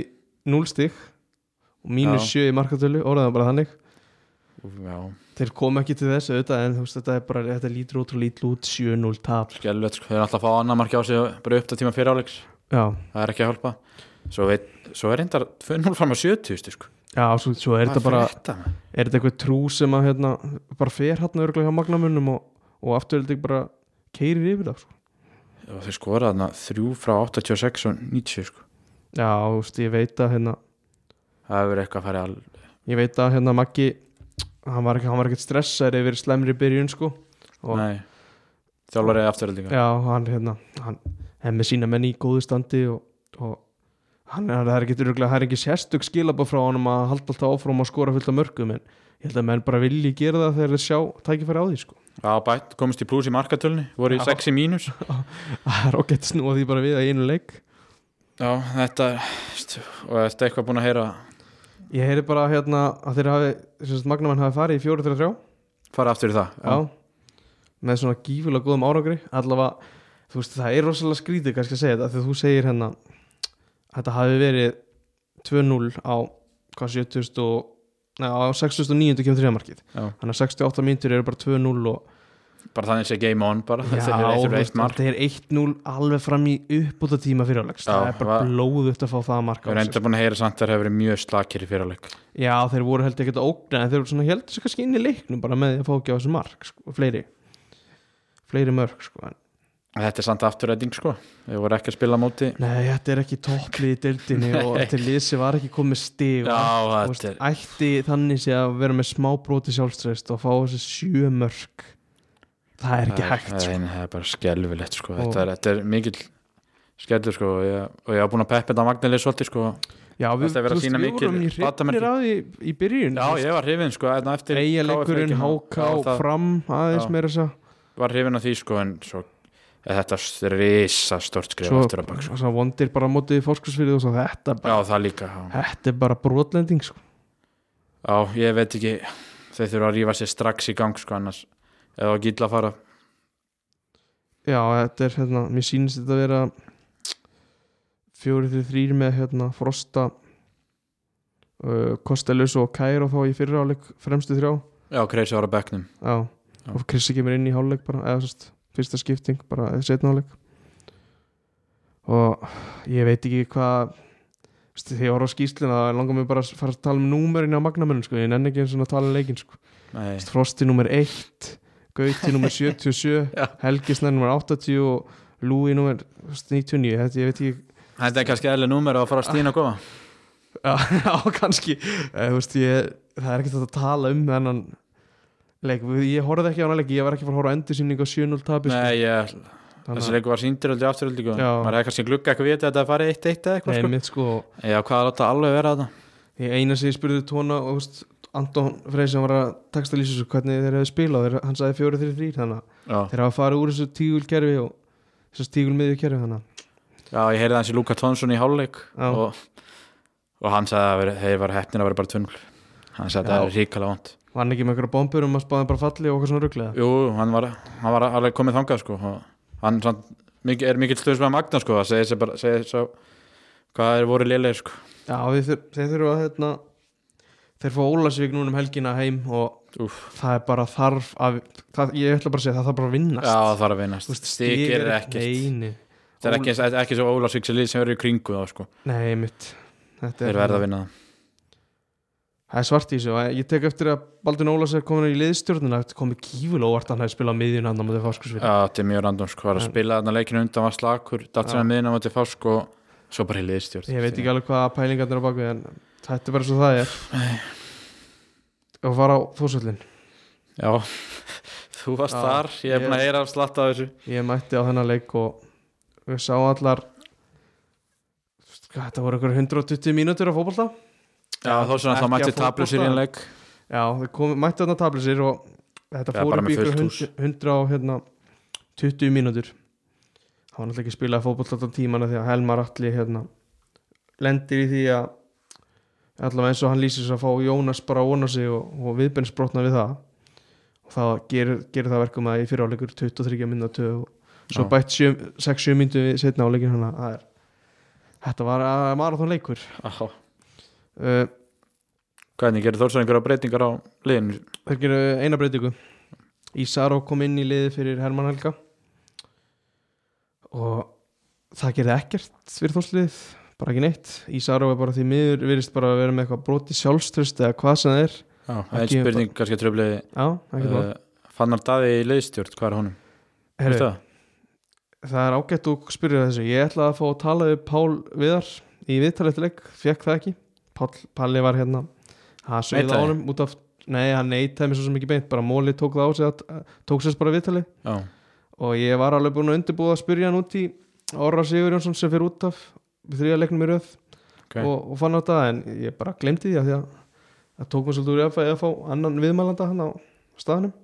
0 stig og mínus 7 í markatölu, orðaðan bara þannig. Já, Þeir kom ekki til þess auðvitað en þú veist þetta er bara, þetta lítur út og lítur út 7-0 tap. Skelvett sko. Þeir er alltaf að fá annar marki á sig bara upp til tíma fyrir áleiks. Já, Það er ekki að hjálpa. Svo, veit, svo er reyndar 2-0 fram á 70 sko. já svo, svo er þetta bara er þetta eitthvað trú sem að hérna, bara fer hann örglega hjá magnamunum og, og aftur þetta bara keirir yfir það sko. Og þeir skora þarna 3 frá 86 og 90 sko. Já, þú veist, ég veit að hérna, Það hefur eitthvað að fara al... ég veit að hérna Maggi hann var, hann ekkert stressaður yfir slemri byrjun sko og Nei, þjálfari afturöldinga já, hann hérna hann er með sína menn í góðu standi og, og hann er, það er ekki er ekki sérstök skilabá frá honum að halda alltaf áfram að skora fullt af mörgum en ég held að menn bara vilji gera það þegar þeir sjá tækifæri á því sko Já, bætt, komist í pluss í markatölni voru í Já. 6 í mínus. Það er ágætt snúa því bara við að einu leik. Já, þetta st- og þetta er eitthvað búin að heyra? Ég heyri bara hérna að þeir hafi magnamenn hafi farið í 4-3-3 fara aftur í það já, með svona gífulega góðum árangri. Allavega, þú veist, það er rosalega skrítið kannski að segja þetta, þegar þú segir hérna þetta hafi verið 2-0 á hvað 70 og á 69. kemur þriðamarkið Já. þannig að 68 mínútur eru bara 2-0 og bara þannig sé game on bara Já, þetta er eitt þú fyrir veist, eitt mark þetta er 1-0 alveg fram í uppbúta tíma fyrirlegs Já, það er bara blóðugt að fá það að marka Við erum enda búin að heyra samt þeir hefur verið mjög slakir í fyrirleik Já, þeir voru heldur ekkert að ógna en þeir voru svona sér kannski inn í leiknum bara með því að fá ekki á þessu mark sko, fleiri fleiri mörg sko. en, Þetta er samt afturræting sko. Við voru ekki að spila á móti. Nei, þetta er ekki topplið í deildinni og til liðsi var ekki komið stig Já, og, þú þetta veist, er ætti þannig sé að vera með smá bróti sjálfströst og fá þessi sjö mörg það er ekki það hægt sko. það er bara skelfilegt sko. Þetta, er, þetta er mikill skellur sko og ég, og ég hafa búin að peppa þetta Magnelið svolítið sko. Já, við, veist, við mikil vorum í hrifnir að því í byrjun Já, ég var hrifin sko hérna KF HK, fram aðeins meira þess að var hrifin af því sko en svo þetta er risa stort skrif svo, aftur að bak sko. svo vondir bara á móti fórskursfyrir og svo þetta Já, bara, það líka já. þetta er bara brotlending sko. já, ég veit ekki þeir þurfa að rífa sér strax í gang sko annars eða að gilla að fara Já, þetta er hérna, mér sýnist þetta að vera fjóri til þrýr með hérna Frosta uh, Kostelus og Kæro þá í fyrra áleik fremstu þrjá Já, Kreisi var á bekknum Já, Já. og Krissi kemur inn í hálfleik bara, eða sérst, fyrsta skipting bara setna hálfleik og ég veit ekki hvað þegar ég var á skýslina það langar mig bara að fara að tala um númerin á magnamönum sko, ég nenni ekki eins og að tala um leikin sko. Frosti nummer 1 Gauti nummer 77 Já. Helgisnær nummer 80 og Lúi nummer þú veist, 99 þetta ég veit ekki þetta er kannski eðli númer að fara að stína að koma já, kannski. Eh, veist, ég, það er ekkert að tala um þennan leik, ég horfði ekki á hann leik ég var ekki að fara að horfa á endursýning á 7-0 tapi sko. Nei, ég, þessi leikur var síndiröldi afturöldi sko. Maður hefði kannski glugga eitthvað vita að þetta farið 1-1 eða eitthvað Nei, sko. mitt sko Já, hvað er þetta alveg vera þetta? ég eina sem ég spurði tóna og Anton Frey sem var að texta lýsa þessu hvernig þeir hefði spilað, þeir, hann sagði 4-3-3 þannig að Já, þeir hafa farið úr þessu tígulkerfi og þessu tígulmiðjukerfi þannig að Já ég heyrði hans í Luka Tónsson í hálfleik og, og hann sagði að þeir var heppnir að vera bara 2-0 Hann sagði að Já. það er ríkala vond var hann ekki með einhverja bombur um að spáði bara falli og okkur svona rugglega Jú, hann var, hann var alveg komið þangað sko. hann samt, mikið, er mikill stöðs með Magna sko, að segja sér bara segja svo, hvað er voru lélegir sko. Já, þur, þeir þurfa að hérna, þeir fá Ólasvík núna um helgina heim og Úf. það er bara þarf að, það, ég ætla bara að segja það þarf bara að vinnast Já, það þarf að vinnast Stík er ekkert Það er ekki, ekki, svo Ólafsvík sem verður í kringu þá sko. nei mitt Þeir verða að vinna það Það er svart í þessu og ég tek eftir að Baldun Ólafs er komin í liðstjórnuna komið kíful óvart að hann hefði spilað miðjun hann á móti fáskursvili Já, þetta er mjög random sko, var að spila þarna leikinu undan var slakur, sem að miðina á móti fásk og svo bara í liðstjórn. Ég veit ekki alveg hvað pælingarnir á bakvið en þetta er bara svo það er. Og fara á fósvöllin Já, þú varst Já, þar, ég er búin að ég- heyra af slatt af þessu. Ég mætti á þennan leik og við sáum allar hvað, þetta voru Já, þó svona þá mætti tablusir í fótbolta. en leik Já, komum, mættu þarna tablisir og þetta Já, fór upp í ykkur fullt hús. 100, 100 á hérna, 20 mínútur það var náttúrulega ekki að spila fótboll alltaf tímana því að Helmar Alli hérna, lendir í því að allavega eins og hann lýsir þess að fá Jónas bara að vona sig og, og viðbennsbrotna við það og það gerir, gerir það verkum að í fyriráleikur 23 mínútu og svo Já. bætt 6-7 mínútu við setna áleikin þannig að það þetta var að marathon leikur Aha. Uh, Hvernig gerir Þórsson einhverja breytingar á liðinu? Þeir geru eina breytingu. Ísaró kom inn í liði fyrir Hermann Helga. Og það gerði ekkert fyrir þóslið, bara ekki neitt. Ísaró er bara því miður virðist bara að vera með eitthvað broti sjálfströst eða hvað sem það er. Já, það er spurning kannski tröfliði Já, ekki uh, uh, Fannar Daði í liðstjórn, hvað er honum? Veistu það? Það er ágætt að spyrja þessu. Ég ætlaði að fá að tala við Pál Viðar í viðtaleftileg, fekk það ekki Pál, Palli var hérna. Hann sögði á honum út af Nei, hann neitaði mér svo sem ekki beint, bara Móli tók það á sig að, tók sérst bara viðtali Já, og ég var alveg búin að undirbúða að spyrja hann út í Orra Sigur Jónsson sem fyrir út af þriða leiknum í röð. Ok. Og, og fann á þetta en ég bara glemti því að það tók mér svolítið úr fá, að fá annan viðmælanda hann á staðnum.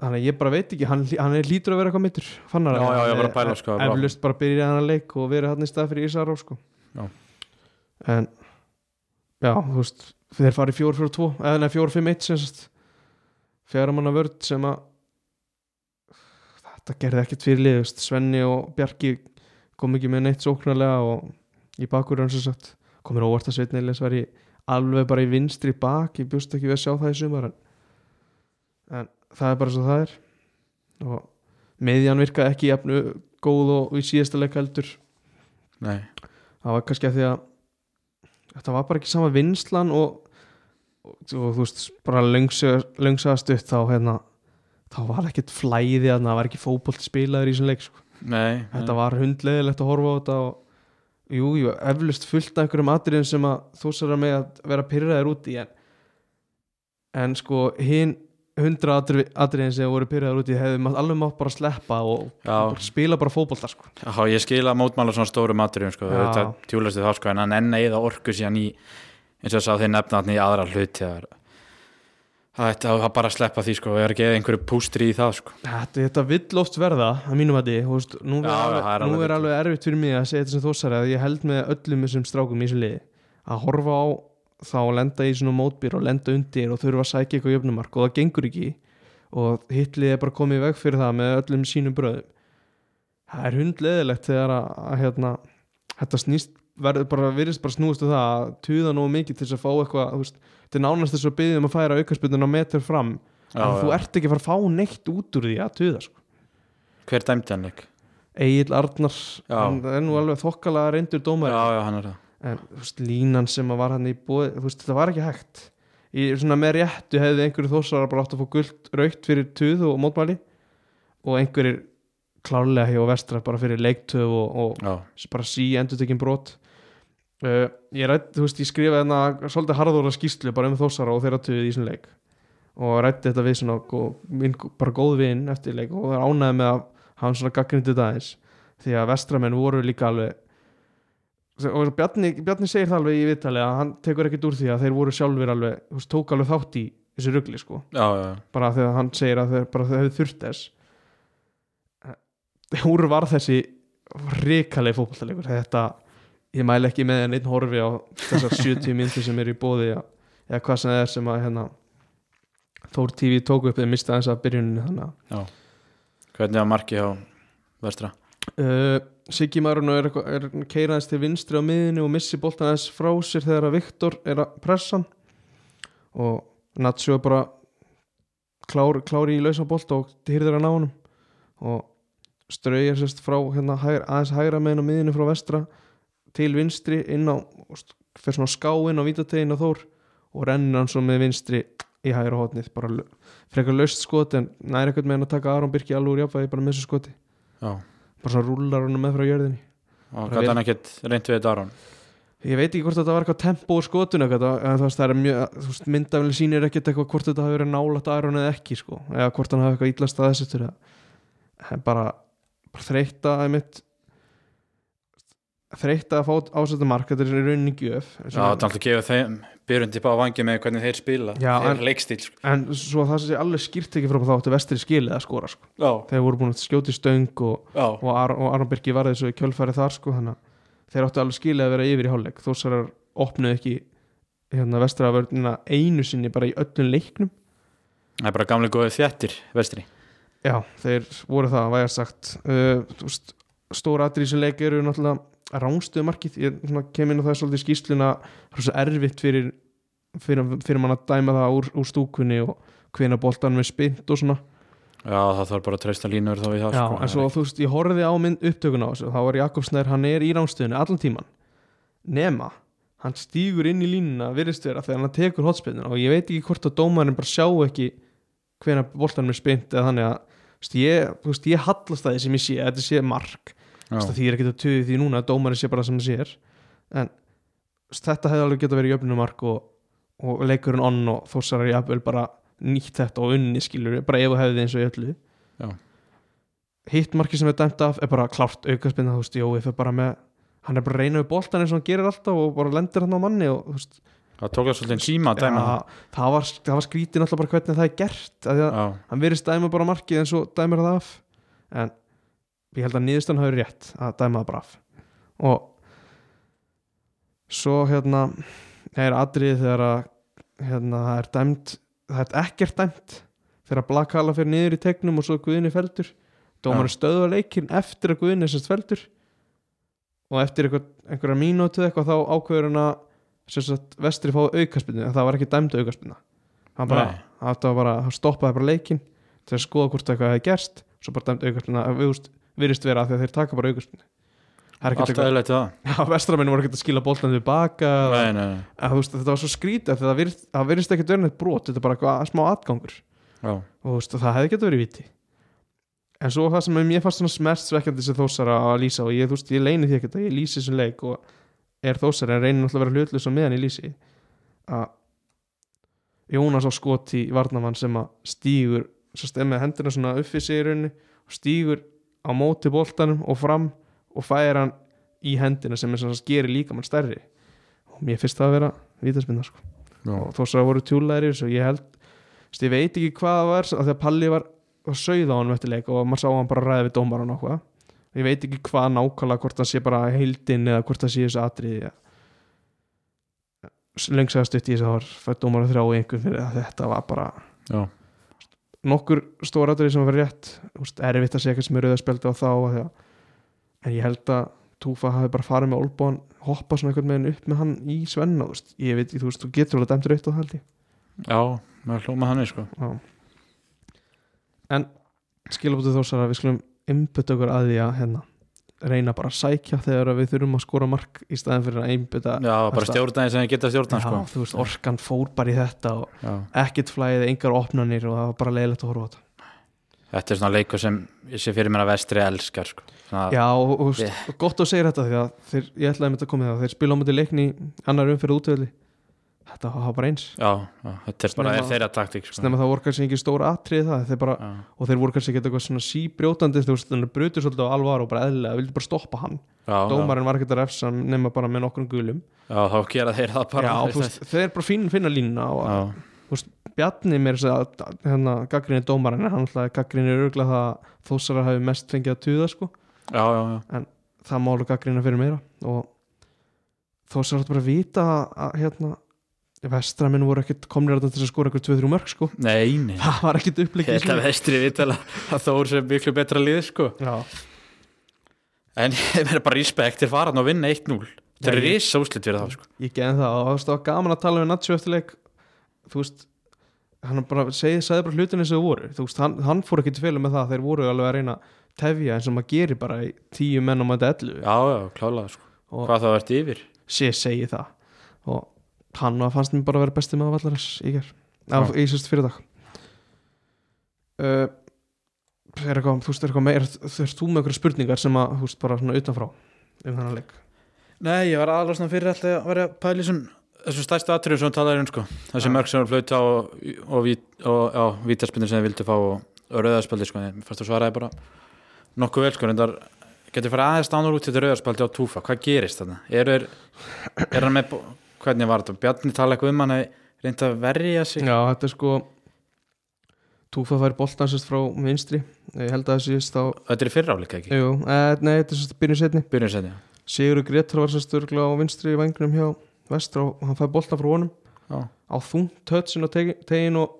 Þannig að ég bara veit ekki, hann, hann er lítur að vera eitthvað mittur ég var að pæla, sko, bara- eflust bara byrja hann að leik og verið hann í stað fyrir Ísaró sko. Já. en já, þú veist þeir farið 4-4-2 eða nei 4-5-1 sem sagt. Fjara manna vörd sem að þetta gerði ekkert fyrir lið. Svenni og Bjarki kom ekki með neitt sóknarlega og í sagt. Komur óvart að Sveitni Elias var í alveg bara í vinstri bak ég bjóst ekki við að sjá það í sumar en, en það er bara svo það er. Og meðjan virka ekki jafnu góð og í síðasta leik heldur. Nei, það var kannski að því að þetta var bara ekki sama vinslan og, og, og þú veist bara löngsaða stutt þá hérna þá var ekkert flæði að það var ekki fótbolt spilaður í þessum leik sko. nei þetta var hundleðilegt að horfa á þetta og jú, jú, eflust fullt af einhverjum atriðum sem að þú sér að með að vera pyrraðir út í en, en sko hinn hundra atri- atriðin sem voru pyrraðir út í hefði alveg mátt bara sleppa og bara spila bara fótbolta sko. Já, ég skil að mótmála svona stóru maturinn sko, þetta tjúlasti þá sko en hann enn eða orku síðan í eins og sá þeir nefna hann í aðra hluti það er það ætti að bara sleppa því sko og er ekki einhverju pústri í það sko. Þetta, þetta vill oft verða að mínum að því nú, Já, er, alveg, það er nú alveg er alveg erfitt fyrir mig að segja þetta sem þósari að ég held með öllum þessum strákum í þessu liði að horfa á þá lenda í svona mótbyr og lenda undir og þurfa að sækja eitthvað jöfnumark og það gengur ekki og hitlið er bara komið veg fyrir það með öllum sínum bröðum það er hundleðilegt þegar að, að hérna, þetta snýst verður bara, virðist bara snúist um það að tuða nógu mikið til þess að fá eitthvað þetta er nánast þess að byggja um að færa aukarspundin á metur fram Já, en þú já. ert ekki að fara að fá neitt út úr því að tuða sko. Hver dæmdi hann ekki? Egil Arnar Já. hann er nú alveg þokkalega reyndur Já, dómar já, það en veist, línan sem var hann í veist, þetta var ekki hægt. Í svona með réttu hefði einhverju þósara bara átt að fá gult raukt fyrir tuð og mótmæli og einhverjir klárlega hjá vestra bara fyrir leiktöð og, og bara sí endur tekinn brot. Uh, ég rætt, þú veist, ég skrifaði hérna svolítið harðóra skýslu bara um þósara og þeirra töðið í þessum leik og rætti þetta við svona góð, minn, bara góð vinn eftir leik og það ánæði með að hafa svona gaggrindi þetta aðeins því að vestramenn voru líka alveg og Bjarni, Bjarni segir það alveg í viðtali að hann tekur ekkert úr því að þeir voru sjálfur alveg, þú veist, tók alveg þátt í þessu rugli sko, já, já, bara þegar hann segir að þeir, bara þeir hefur þurft þess. Eh, úr var þessi ríkalegi fótballtalegur þetta, ég mæle ekki með en einn horfi á þessar 70 myndir sem eru í bóði eða hvað sem það er sem að hérna, Þór TV tók upp eða mista þess að byrjuninni þannig að hvernig var markið á vestra uh, Siggi Marun er, er keiraðist til vinstri á miðinu og missi boltan aðeins frá sér þegar að Viktor er að pressa hann. Og Natsjó er bara klár, klári í lausa bolt og hýrður að ná honum. Og strauðir sérst frá hérna, hægra, aðeins hægra meginn á miðinu frá vestra til vinstri inn á og fer svona ská inn á vítategin á Þór og rennir hann svo með vinstri í hægra hotnið bara frekar laust skoti en næri eitthvað með hann að taka Aron Birki alveg úr jafnvægi bara með þessu skoti. Já, bara svona rúlar hann með frá jörðinni. Og vel- hann ekkert reynt við þetta Aron? Ég veit ekki hvort þetta var eitthvað tempo úr skotun það er mjög þú veist, myndafili sýnir ekkert eitthvað hvort þetta hafi verið nálægt Aron eða ekki sko, eða hvort hann hafi eitthvað ítlast að þessu bara, bara þreytta einmitt þreytta að fá ásetta mark þetta er rauninni gjöf já, það er alltaf að gefa þeim byrjundi bara á vangi með hvernig þeir spila Já, þeir en- leikstíl sko. en svo það sem sé alveg skýrt ekki frá þá áttu vestri skilið að skora sko. þeir voru búin að skjóti stöng og, og, Ar og Aron Birki varði þessu kjölfæri þar sko, að þeir áttu alveg skilið að vera yfir í hálfleik. Þósarar opnuðu ekki hérna vestraförnina einu sinni bara í öllum leiknum. Það er bara gamlega góðið þjættir vestri. Já, þeir voru það, vægar rángstuðu markið ég kem inn á það svolítið skýsluna það er svo erfitt fyrir, fyrir, fyrir mann að dæma það úr, úr stúkunni og hvena boltan með spynt og svona. Já, það þarf bara að treysta línur þá við það Já, sko. en svo þú veist, ég horfði á mynd upptökun á þessu. Þá var Jakob Snær, hann er í ránstöðunni allan tíman nema, hann stígur inn í línuna virðist vera þegar hann tekur hotspinnina og ég veit ekki hvort að dómarinn bara sjá ekki hvena boltanum er spynt eða þannig að þú veist, ég, ég hallast að því sem ég sé, þetta sé mark Að því er ekki að tuði því núna að dómarinn sé bara sem það sér. En þetta hefði alveg geta verið jöfnumark og, og leikurinn onn og þósarar jafnvel bara nýtt þetta og unni skilur bara ef þú hefði eins og öllu. Já. hitt marki sem er dæmt af er bara klárt aukaspinna, þú veist, Jói fyrir bara með hann er bara að reyna við boltan eins og hann gerir alltaf og bara lendir hann á manni og þú veist, það tók það svolítið tíma að dæma ja, það, var, það var skrítið náttúrulega bara hvernig það er gert að það já, hann verið dæma bara markið en svo dæmir það af. En ég held að niðurstan hafi rétt að dæma það bara af. Og svo hérna er atrið þegar að hérna, það er dæmt það er ekkert dæmt þegar Blackhala fyrir niður í tegnum og svo Guðni feldur dómarinn stöðva leikinn eftir að er sérst feldur og eftir einhver, einhverja mínútu eitthvað þá ákveður hann að sagt, vestri fái aukaspinnu en það var ekki dæmd aukaspinna hann bara, það stoppaði bara leikinn til að skoða hvort eitthvað hefði gerst svo bara dæmd aukaspinna, við virðist vera að þeir taka bara aukaspinnu það er allt ekkert eðlilegt það. Eitthvað já, vestramenn voru ekkert að skila boltan tilbaka nei, nei, nei. að, veist, þetta var svo skrítið það virðist, það virðist ekkert verið neitt brot þetta er bara eitthvað smá atgangur. Já, og veist, það hefði getið verið viti en svo það sem mér fannst svona smertsvekkjandi sem þósara að lýsa og ég, veist, ég leini því ekkert að ég lýsi þessum leik og er þósara en reynir náttúrulega að vera hlutlust á meðan ég lýsi að Jónas á skoti varnamann sem að stígur svo stem með hendina svona uppi sig í rauninni og stígur á móti boltanum og fram og fæir hann í hendina sem er gerir líka mann stærri. Og mér finnst það að vera vítaspinna sko. Og þó svo voru tjúlæri og ég held, ég veit ekki hvað það var því að Palli var að sauða á hann eftir leik og maður sá hann bara ræði við dómaran og hvað ég veit ekki hvað nákvæmlega hvort það sé bara heildin eða hvort það sé þessu atriði lengsaða stutt í þess að það var fætt dómaran þrjá í einhvern fyrir að þetta var bara já, nokkur stór atriði sem var rétt. Erfitt að segja eitthvað sem er auðvitað á þá en ég held að Túfa hafi bara farið með Olbón hoppa svona einhvern veginn upp með hann í Svenna þú veist, ég veit, þú veist, þú getur alveg dæmtur auðvitað held ég. Já, maður hlóma hann sko. En skilabótið þósar að við skulum einbytta okkur að því að hérna, reyna bara að sækja þegar við þurfum að skora mark í staðin fyrir að einbytta já, bara stjórna sem þið geta stjórna sko. þú veist, orkan fór bara í þetta og já. ekkert flæðið, engar opnanir og það var bara leiðilegt að horfa á þetta þetta er svona leikur sem ég sé fyrir mér að vestri elskar sko. Já, og, og, og gott að segja þetta því að þeir, ég ætlaði að mynda að koma í það þeir spila á mútið leikni annar umfyrir útvöldi þetta hafa bara eins. Já, já, þetta er bara er þeirra taktík sko. Snemma það voru kannski ekki stóra atrið það þeir bara, og þeir voru kannski ekki eitthvað svona síbrjótandi þú veist, þannig brutur svolítið á alvar og bara eðlilega, vildi bara stoppa hann. Dómarinn var ekkert að refsa hann nema bara með nokkrum gulum. Já, þá gera þeir það bara. Já, veist, þeir bara fín, finna línuna og já, Bjarni mér þess að hérna, gaggrinni dómarinn, hann alltaf gaggrinni örgulega það að þósara hafi mest fengið að tuða sko, já, já, já. það málu gaggrinna fyrir meira. Og þósara átt bara að vita að, að hérna, vestramenn voru ekkert komnir að að skora eitthvað 2-3 mörg sko, Nei, nei. Það var ekkert upplikið held að vestri vitala að Þór sem miklu betra lið sko. Já, En ég verður bara respekt til faran og vinna 1-0 Það er risa úslit fyrir þá sko. Ég geði það og þú það var gaman að tala við Nacho eftir leik. Þú veist hann bara segi, sagði bara hlutin eins og þau voru. Þú veist, hann, hann fór ekki til félag með það þeir voru alveg að reyna að tefja eins og maður gerir bara í tíu menn og maður ellu Já, já, klálega sko. Og Hvað það verður yfir? Sé segi það. Og hann fannst mér bara að vera besti með vallarins í ger á, Já. í sérst fyrir dag. Uh, er eitthvað, þú veist, er eitthvað meir veist, þú með eitthvað spurningar sem að, þú veist, bara svona utanfrá um þennan leik? Nei, ég var svona fyrir alltaf að vera í svona þessum stærstu atriðum sem þú talaðir um sko. Þessi mörg sem var flauta og, og, og já, vítarspindin sem þið vildu fá og, og rauðarspildi sko, mér fannst þú svaraði bara nokkuð vel sko, reyndar getur farið aðeins dánur út til rauðarspildi á túfa hvað gerist þarna? Er, er, er hann með, hvernig var þetta? Bjarni tala eitthvað um hann að reynda að verja sig. Já, þetta er sko Túfa fær boltansist frá vinstri. Ég held að það sést á Þetta er í fyrra áleika ekki? Jú, eh, nei, þetta er sérst byrjun setni Byrjun setja Sigurður Gretar var sérst örgla á vinstri í vangnum hjá vestra og hann fær boltan frá honum. Já, á þungt tötsin á tegi- tegin og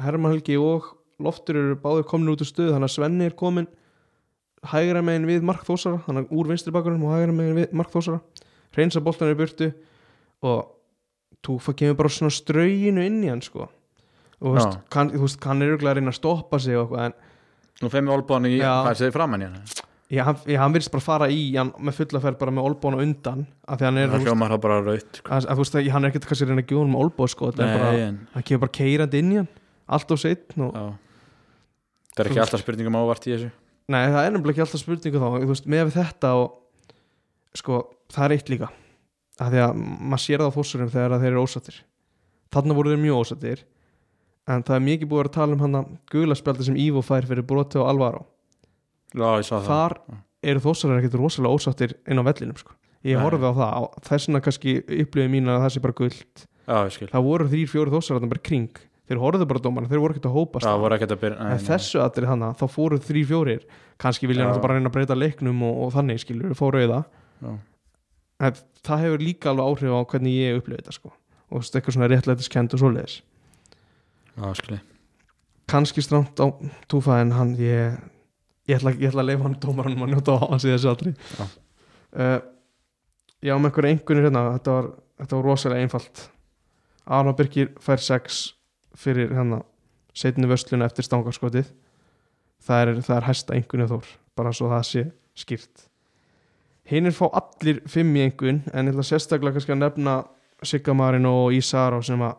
Herman Helgi og Loftur eru báðir komin út úr stöðu þannig að Svenni er komin hægra megin við Mark Þósara þannig að úr vinstri bakgrunum og hægra megin við Mark Þósara reynsa boltan í burtu og Túfa kemur bara svona strauginu inn í hann sko. Og veist, kann, þú veist, hann er örgulega að reyna að stoppa sig og eitthvað en nú feim við olbáðan í hvað segir framann í hann já, hann, hann virðist bara fara í hann með fulla ferð bara með olbóna undan af því hann er, Það þú veist, raut sko. hann er ekkert kannski að reyna að gjóða hann með olbó sko, er bara, Nei, en hann kemur bara keirandi inn í hann allt og sitt og já. Það er ekki alltaf spurningum ávart í þessu. Nei, það er nefnilega ekki alltaf spurningu þá þú veist, með þetta og sko, það er eitt líka að því að maður sér það á fórsurum þegar að þeir eru ósattir þarna voru þeir mjög ósattir en það er mikið búið að að tala um hann að gulaspjaldi sem Ívo fær fyrir broti og alvaro. Já, ég sá það. Þar eru þósarar ekkert rosalega ósattir inn á vellinum sko. ég horfði á það, á, þessuna kannski upplifið mín að það sé bara skil. Það voru þrýr, fjóri þósarar bara kring. Þeir horfðu bara á dómarna, þeir voru ekkert að að nei, en þessu aðrið þannig þá fóru þrý fjórir. Kannski vilja náttúrulega bara reyna að breyta leiknum og, og þannig skilur, fóru í það það hefur líka alveg áhrif á hvernig ég upplifið þetta sko. Og eitthvað svona réttlætiskend og svoleiðis. Skil kannski stramt á túfa en hann ég, ég, ætla, ég ætla að leifa hann dómaranum að njóta á hans í þessu aðri Já. uh, já, með einhverju einhvernir hérna þetta var, þetta var rosalega einfalt. Arna Birkir fær 6 fyrir hérna setni vösluna eftir stangarskotið það er, það er hæsta einhvern þór bara svo það sé skýrt hinnir fá allir 5 í einhvern en ég ætla sérstaklega kannski að nefna Sigamarin og Ísaró sem að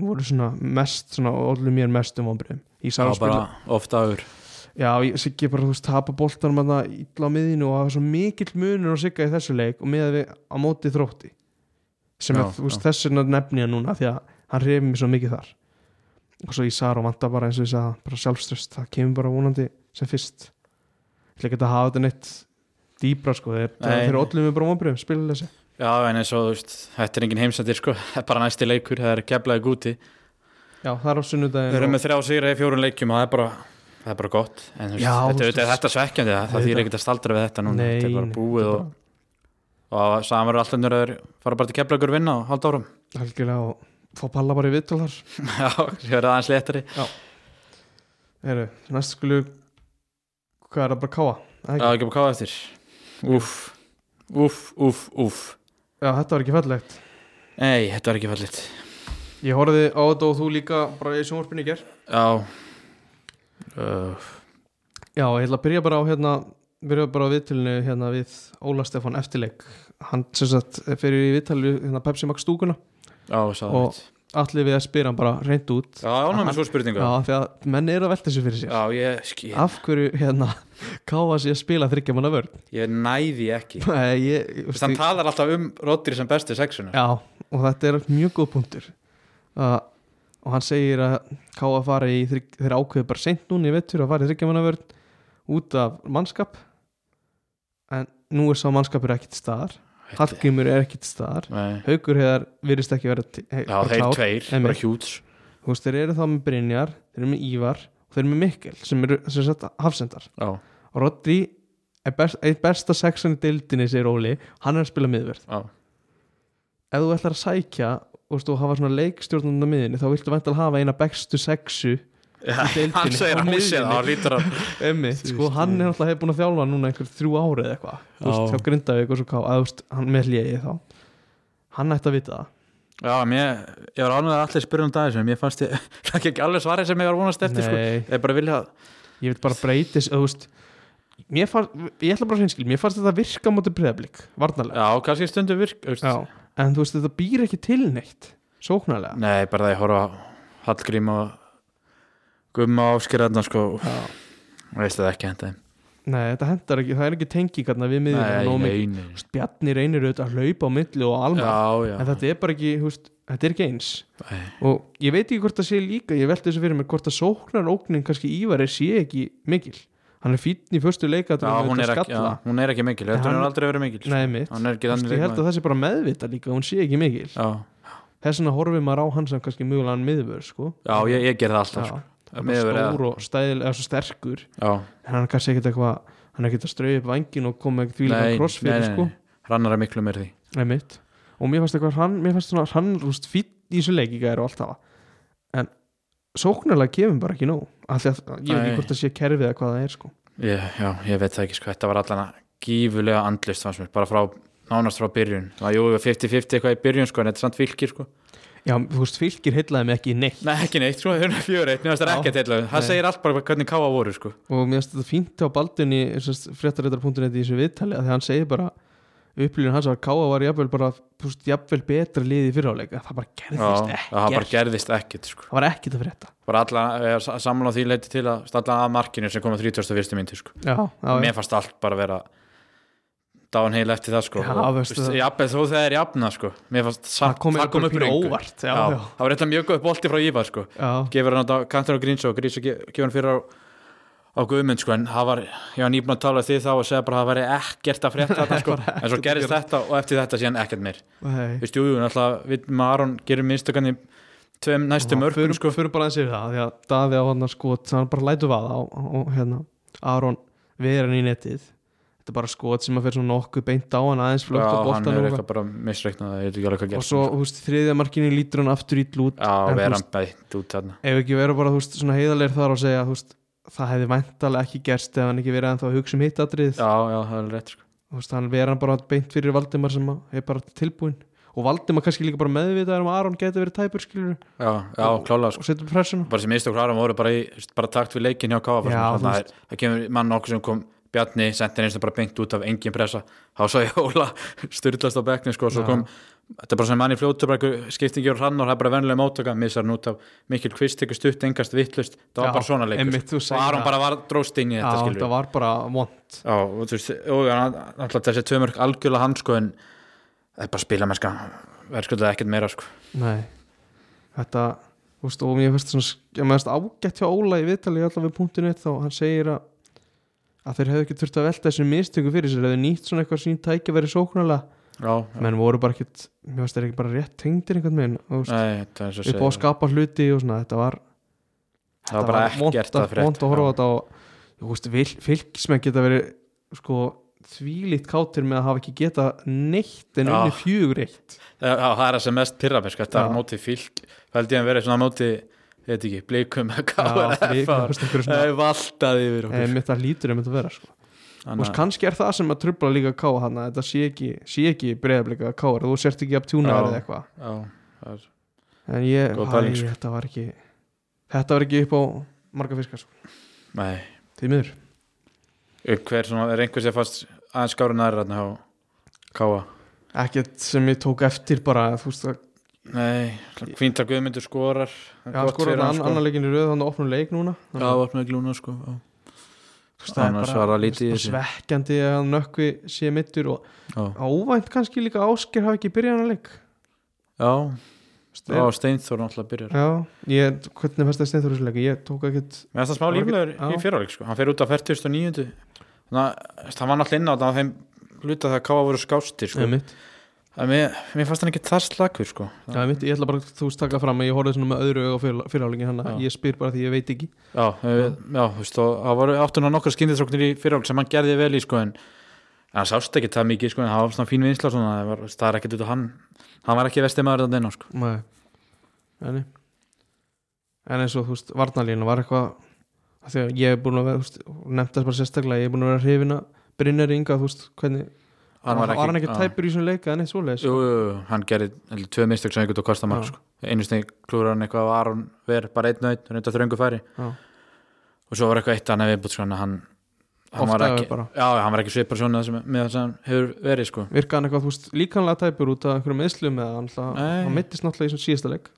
voru svona mest svona allir mér mest um Já, bara spila ofta aður já, Siggi bara þú veist tapa boltanum að það illa á miðinu og það var svo mikill munur á Sigga í þessu leik og með við á móti þrótti sem Já, er, þú veist, þessu nefni ég núna því að hann reyfi mér svo mikið þar. Og svo Ísaró vantar bara eins og ég sagði bara sjálfströst, það kemur bara vonandi sem fyrst. Ég ætla ekki að hafa þetta neitt dýbra sko, ollum við bara ombriðum, spilur þessi Já, en eins og þú veist, þetta er engin heimsendir sko. Það er bara næsti leikur, það er keflaði gúti já, það er á Við sunnudaginn erum og- með þrjá sigra í fjórun leikjum og það er bara það er bara gott. En þú veist, Já, þetta, þetta, þetta er svekkjandi það, það þýr ekkert að staldra við þetta núna. Þetta er bara búið og, og saman verður alltaf nörður fara bara til keflagur vinna og halda árum algjörlega og fá palla bara í viðtal þar. Já, það er aðeins léttari. Heru, næst skulu hvað er það bara káa? Já, ekki bara káða eftir Úff, úff, úff, úff. Já, þetta var ekki fallegt. Nei, þetta var ekki fallit Ég horfði á þetta og þú líka bara í sjónvarpinu í ger Já. Uh, Já, ég ætla að byrja bara á hérna byrja bara á viðtölinu hérna við Óla Stefán eftirleik. Hann sem sagt fyrir í viðtali við hérna Pepsi Max stúkuna. Já, Og- allir við að spyrja hann bara reynd út. Já, ánægum svo spurningu Já, því að menn eru að velta þessu fyrir sér. Já, ég, skil, Af hverju hérna káa sér að spila þryggja manna vörn? Ég næði ekki. Nei, ég, Þú veist, hann talar alltaf um Rodri sem bestu sexunar Já, og þetta er mjög góð punktur. Uh, og hann segir að káa fara í þrygg- þeir ákveðu bara seint núna í vettur að fara í þryggja manna vörn út af mannskap. En nú er sá mannskapur ekkit staðar Hallgrímur er ekkit staðar. Nei. Haukur hefðar virðist ekki vera til- Já, þeir tveir, bara hjúts Þú veist, þeir eru þá með Brynjar, þeir eru með Ívar og þeir eru með Mikkel sem eru sem sagt hafsendar. Já, og Rodri er best, besta sexan í deildinni segir Óli, hann er að spila miðverð já, ef þú ætlar að sækja og hafa svona leikstjórnum á miðinni þá viltu vantal hafa eina bestu sexu hann segir að missi miðjunni. það, hann lítur að Einmitt, sko, hann er alltaf hefur búin að þjálfa núna einhver þrjú ári eða eitthvað Þú veist, hjá Grindavík og svo ká, að, þú veist, hann með hljegi þá hann ætti að vita það Já, mér, ég var ánægð að allir spyrja um dagir sem ég fannst ég, það ekki alveg svarið sem ég var vonast eftir sko. Ég bara vilja að ég vil bara breytis þú veist mér fannst, ég ætla bara að hinskil mér fannst þetta virka á móti breyðablík, varnarlega Já, kannski stundu virk. Já. en þú veist þetta býr ekki til neitt sóknarlega Nei, bara það ég horfa Hallgrím og Gumma áskýrðarna sko. Veist það ekki henda þeim. Nei, þetta hendar ekki, það er ekki tengi við miðjum Bjarni reynir auðvitað að hlaupa á milli og alma. Já, já. En þetta er bara ekki, veist, þetta er ekki eins. Nei. og ég veit ekki hvort það sé líka ég velti þessu fyrir mér hvort að sóknar ógnin kannski Ívari sé ekki mikil. Hann er fínn í förstu leika hún er, hún er ekki mikil Þetta er aldrei verið mikil sko. Nei, mitt, er ég held að það sé bara meðvita líka hún sé ekki mikil. Þess vegna horfið maður á hann sem kannski mjögulega miðvör sko. já ég, ég ger það alltaf Stór og stæðil eða svo sterkur. Já, en hann er kannski ekkert eitthvað hann er ekkert að strauja upp vangin og koma því líka nei, sko. Hrannar er miklu meir því. Nei, og mér fannst eitthvað hann, mér fannst svona hann rúst fýtt í þessu leik í gæri og allt það. En sóknarlega kemur bara ekki nóg af því að ég veit ekki hvort það sé kerfið eða hvað það er sko. Ég, Já, ég veit það ekki sko. Þetta var allan gífulega andlist mér Bara frá, nánast frá byrjun. Það var jú 50-50 eitthvað í byrjun sko En þetta er samt fylgir sko Já, þú veist, fylgir heillaði mig ekki neitt. Nei, ekki neitt sko, það er fjögur eitt. Mér finnst það ekki eitthvað Það segir allt bara hvernig káa voru sko. Og mér finnst þetta fínt á baldunni fréttaréttar.net í þessu viðtali að því hann segir bara upplýðin hans að Káa var jafnvel bara jafnvel betra liði í fyrráleika það bara gerðist það bara ekkert gerðist ekkert sko. Það var ekkert að frétta. Samla á því leiti til að stalla að markinu sem kom á 31. myndi sko. mér fannst allt bara vera dáin heil eftir það sko. Jafnvel þó það er jafna sko. Mér fannst það kom það kom upp óvart já, Já, já, það var eitthvað mjög góð bolti frá Ívar sko. Gefur hann á kantur á Gríns og Gríns gefur hann fyrir á á Guðmund sko. En það var, ég var nýbúin að tala því þá og segja bara að það væri ekkert að frétta þetta sko. En svo gerist þetta og eftir þetta síðan ekkert Nei. Þú veist, jú, náttúrulega við með Aron gerum minnstakann í tveim næstu Já, mörgum förum, sko. förum bara aðeins yfir það því að Daði á hann að skot hann bara lætu vaða og, og hérna Aron við hann í netið þetta er bara skot sem að fyrir svona nokkuð beint á hann aðeins flögt á Já, hann boltan er eitthvað bara misreiknað og svo, veist, þriðja markinu lítur hann aftur í lút Já, vera hann bætt út þarna. ef ekki vera bara, veist, svona heiðarleir þar og segja, veist, það hefði væntalega ekki gerst ef hann ekki verið að hugsa um hitt atrið Já, já, það er rétt sko. Veist, hann vera hann bara beint fyrir Valdimar sem er bara tilbúin og Valdimar kannski líka bara meðvitaður um að Aron geti verið tæpur skilur Já, já, klálega sko. og setur pressuna. Bara sem mistök Aron voru bara í, bara takt við leikin hjá er- það kemur mann okkur sem kom Bjarni sendir eins og bara beint út af engin pressa þá svo ég Óla styrlast á bekkni sko, svo Já. kom, þetta er bara sem mann í fljótu bara einhver skiptingi og hrann og það er bara venlega móttaka missar hann út af mikil kvist, tekur stutt, engast vittlust það var Já, bara svona leikur sko. og Aron það. bara var dróst inn í Já, þetta þetta skilur var bara vond Já, og þessi tvö mörg algjörlega hann sko en það er bara spila mennska verðskuldaði ekkert meira sko Nei, þetta og mér finnst svona ég meðast ágætt hjá Óla í viðtali allavega við punktinu þá hann segir að að þeir hefðu ekki þurft að velta þessu mistöku fyrir sér hefðu nýtt svona eitthvað sín tækja verið já. menn voru bara ekkit, mér finnst þeir ekki bara rétt tengdir einhvern veginn, það upp á að skapa hluti og svona, þetta var Það var bara ekkert að frétta. vond að horfa á þetta og fylgismenn geta verið sko þvílíkt kátir með að hafa ekki geta neitt en unni fjögur eitt. Það er það sem mest pyrra Já. er á móti fylg það held ég að vera svona á móti ég veit ekki, einhverju svona- er valtaði yfir en okkur mitt það lítur um þetta að vera sko. og að- kannski er það sem að trubla líka ká hann að þetta sé ekki, sé ekki breyðablika káar, þú sért ekki að tjúna Já. eða eitthvað en ég, hæ, pæling, sko. þetta var ekki þetta var ekki upp á marga fiskar sko. Nei, því miður hver svona, er einhver sem fast aðeins skáru næri þarna á Káa ekkert sem ég tók eftir bara þú veist að Nei, fínt að Guðmundur skorar Já, hann skorar annan sko. annar leikin í röð þannig að opna leik núna Já, sko já. Það er annars bara- var það þú lítið svekkjandi að hann nökkvi sé mittur og Já, ávænt kannski líka Ásker hafi ekki byrjað hann að leik já, Steinþór náttúrulega byrjar Já, ég, hvernig fannst það steinþór þessu leik ég tók ekkert Mér finnst það smá Það líflegur í fyrirleik sko. Hann fer út á 49. Þannig að hann var náttúrulega inn á þetta á þeim hluta þegar Káa voru skástir sko. Mér, mér fannst hann ekki það slakur sko. Já, mitt, ég ætla bara að þú taka fram að ég horfði svona með öðru auga á fyrirhálingi hann Já. ég spyr bara því ég veit ekki Já, já, já þú veist, og það voru áttunar nokkar skyndistróknir í fyrirleik sem hann gerði vel í sko, en, hann sást ekki það mikið sko, en það var svona fín vinsla svona, það, var, það er ekkert út af hann hann var ekki vestið maður þetta inn á sko. Nei En, en eins og þú veist, varnalínu var eitthvað að ég er búin að vera, þú veist, að að hvernig var, var hann ekki tæpur í svona leika en eitt svoleiðis Jú, jú, jú, hann gerði tvö mistök sem einhvern veginn kosta marg sko. einu steg klúður hann eitthvað á Aron ver bara einn og einn, reynda þröngu færi Já. og svo var eitthvað eitt annað viðbútt sko, hann, hann Oft var ekki já, hann var ekki svipar svona með það sem hann hefur verið sko. virka hann eitthvað, veist, líkanlega tæpur út af einhverjum meðslum hann, hann mittist náttúrulega í svona síðasta leik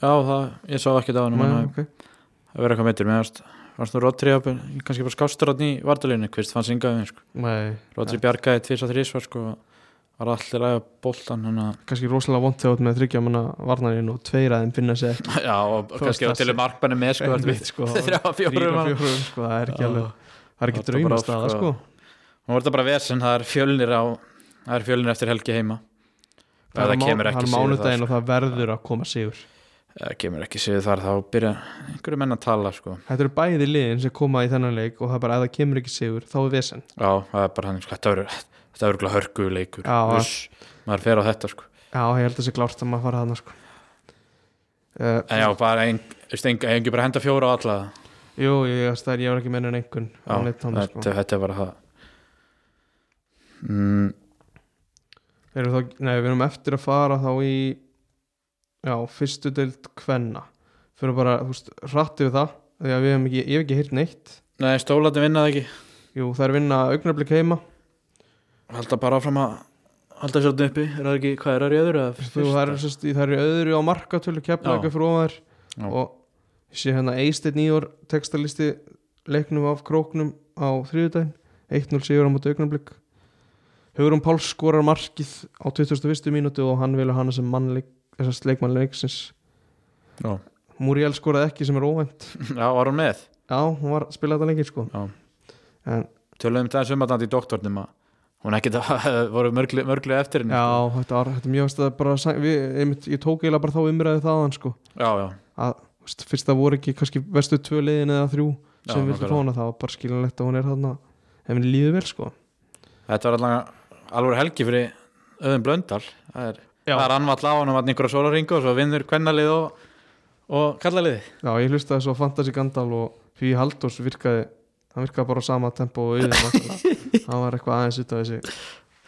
já, það, ég sá ekki það hann hann okay. að vera eitthvað meittur, mér varst varst nú á, kannski bara skástur hann í vardalínu, hvist fann syngaði sko. Rodri bjargaði tvís og þrís sko, var allir að boltan hann að kannski rosalega vond þegar þú ert með þryggja manna varnarinn og tveir að þeim finna sér já, og kannski til þessi- markmanni með sko, sko, þrjá og manna. fjórum, sko, það er ekki alveg það er ekki Það er bara draumastaða, sko. sko. Nú var þetta bara vesen, það er fjölnir á það er fjölnir eftir helgi heima. Það er, má, kemur ekki það er mánudaginn þar, og það verður að koma sigur. það kemur ekki sigur þar þá byrja einhverju menn að tala sko. Þetta eru bæði liðin sem koma í þennan leik og það er bara ef það kemur ekki sigur þá er vesen já, það er bara hann sko, þetta verður þetta verður hörgu leikur Já, Uss, maður fer á þetta sko. Já, ég held að það sé klárt að maður fara þarna sko. uh, en já, bara ein, ein, engi bara henda fjóra á alla Jú, ég, það er, ég var ekki menn en einhvern já, neitt sko. þetta, þetta er bara það mm, Erum þá, Nei, við erum eftir að fara þá í Já, fyrstu deild kvenna. Fyrir bara, þú veist, rætti við það Því að við hefum ekki, ég hef ekki heyrt neitt. Nei, stólarnir vinnaði ekki. Jú, það er vinna augnablik heima. Halda bara áfram að halda sér uppi, er það ekki, hvað er það í öðru Þú, það er, sest, það er í öðru á markatölu Já. fyrir ofar Já. og ég sé hérna Eisteinn Nýjor textalisti leiknum af króknum á þriðudaginn 1-0 sigur á móti augnablik. Hugrún Páls skorar markið á 21. mínútu og hann vilja hana sem mannleik, þessast leikmannleiksins já, Muriel skoraði ekki sem er óvænt. Já, var hún með? Já, hún var að spila þetta leikir sko. Já. en tölum það sumatandi í doktornum að hún það voru mörglu, mörglu eftir henni já, þetta var þetta mjög bara, við, einmitt, ég tók eiginlega bara þá umræði þaðan sko. Já, já, að fyrst það voru ekki kannski vestu tvö liðin eða þrjú Já, sem nákvæmlega. fá hana það var bara skiljanlegt að hún er þarna. Ef henni líður vel sko. Þetta var allavega alveg helgi fyrir öðum blöndal. Það er, Já. Það er anvall á hann og einhverja sólaringu og svo vinnur kvennalið og, og kallalið Já, ég hlustaði svo á Fantasy Gandal og Fí Halldórs virkaði hann virkaði bara á sama tempo og auðvitað hann var eitthvað aðeins út af þessi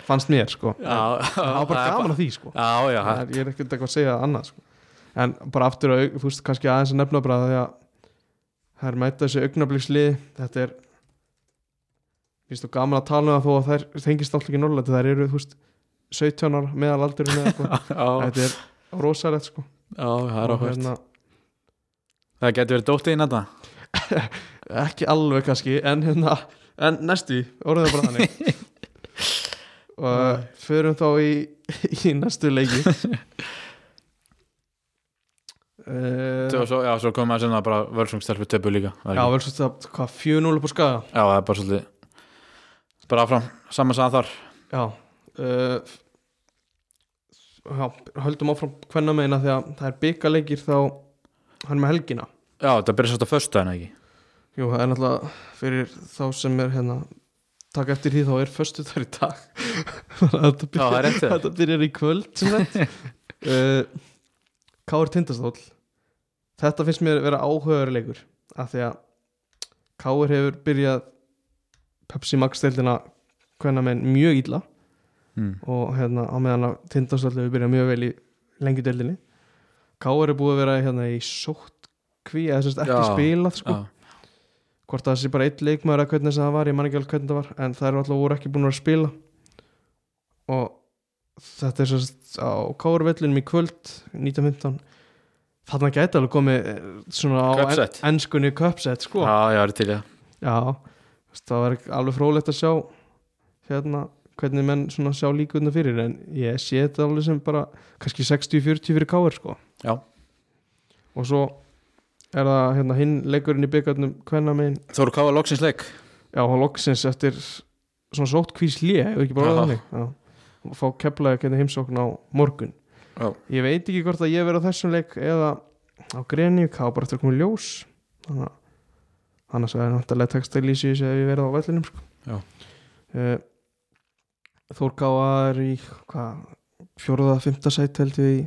fannst mér sko. Já, það var bara gaman að því sko. Já, já, Það ég er ekkert eitthvað að segja annað sko. en bara aftur að, þú veist, kannski aðeins að nefna bara því að það er mæta þessi augnablíkslið þetta er Vist þú gaman að tala um það þó að þær þengist alltaf ekki norðlæti, þær eru, þú veist 17 ára meðal aldurinn eða þetta er rosalegt sko. Já, það er áhvert hérna, það getur verið dóttið inn þetta ekki alveg kannski en hérna, en næstu orðið bara þannig. Og förum þá í, í næstu leiki. Uh, og svo, já, svo kom að sem það bara völsungstelfi töpu líka já, þetta, hvað, 4-0 upp á skaga? Já, það er bara svolítið bara áfram, saman saman þar. Já uh, já, höldum áfram hvenna meina því að það er byggaleikir þá hann með helgina. Já, þetta byrja svolítið að föstu en ekki? Jú, það er náttúrulega fyrir þá sem er hérna taka eftir því þá er föstu þar í dag. Að þetta Já, hjá þér. þetta byrjar í kvöld uh, Káur Tindastóll. Þetta finnst mér vera áhugaveruleikur af því að Káur hefur byrjað Pepsi Max deildina hvenna menn mjög illa mm. og hérna á meðan að Tindastóll hefur byrjað mjög vel í lengi deildinni Káur er búið að vera hérna í sóttkví eða sem sagt ekki Já, spilað sko. já, hvort það sé bara eitt leikmaður eða hvernig það var, ég man ekki alveg hvernig það var en það eru alltaf voru ekki búin að að spila. Og þetta er sérst á Kárvellinum í kvöld 1915 þarna gæti alveg komið eh, svona á en, enskunni köpsett sko. Já, já, er til Já, veist, það var alveg frólægt að sjá hérna hvernig menn svona sjá líkunna fyrir en ég sé þetta alveg sem bara kannski 60-40 fyrir káir sko Já. og svo er það hérna hinn leikurinn í byggarnum hvenna megin, Þóru Káa loksins leik já, loksins eftir svona sótt kvís lé, hefur ekki bara þannig og fá keflaði hvernig heimsókn á morgun Já. ég veit ekki hvort að ég verið á þessum leik eða á greni, á bara eftir að koma í ljós þannig að annars er náttúrulega textilísi ef ég verið á vellinum sko. Já. uh, Þór Gáa er í hvað, fjóruða, fymta sæti held ég í,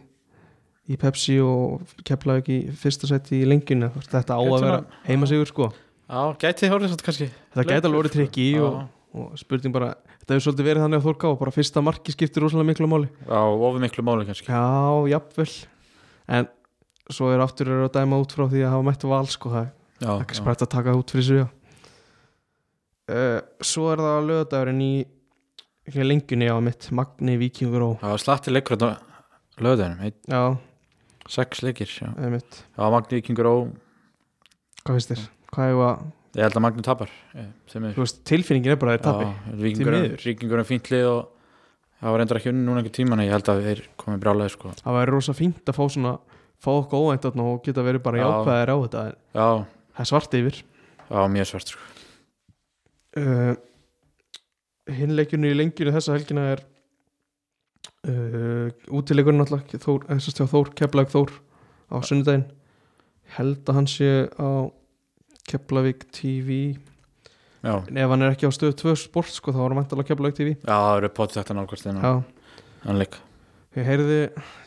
í Pepsi og keflaði ekki í fyrsta sæti í lenginu þetta á að vera heimasigur sko. Já, gæti þið horfið samt kannski. Þetta gæti alveg verið trikki Já, og, og spurning bara, þetta hefur svolítið verið þannig að Þór Gáa bara fyrsta marki skiptir rosalega miklu máli. Já ofið miklu máli kannski. Já, jafnvel. En svo er aftur að dæma út frá því að hafa mættu val sko, það Já, er ekki sprætt að taka út fyrir sig uh, Svo er það lögadagurinn í ekki lengjunni á mitt Magni Víkingur og Já, slatti leikur þetta löðunum já, Sex leikir, mitt Já, Magni Víkingur og Hvað finnst þér? Hvað er að, Ég held að Magni tapar eh, er veist, tilfinningin er bara að tapi Já, Víkingur, miður. Víkingur er fínt lið og það var reyndar ekki unni núna einhver tíma en ég held að þeir komið brjálega sko. Það væri rosa fínt að fá svona fá okkur óvænt þarna og geta verið bara Já. jákvæðir á þetta það er svart yfir já, mjög svart sko. uh, hinleikjunni í lengjunni þessa helgina er uh, útileikurinn alltaf Þór, hjá Þór, Keflavík Þór á sunnudaginn. Held að hann sé á Keflavík TV Já, en ef hann er ekki á stöðu 2 sport sko þá var hann vantalega Keflavík TV já, það eru potið já, hann leik, ég heyrði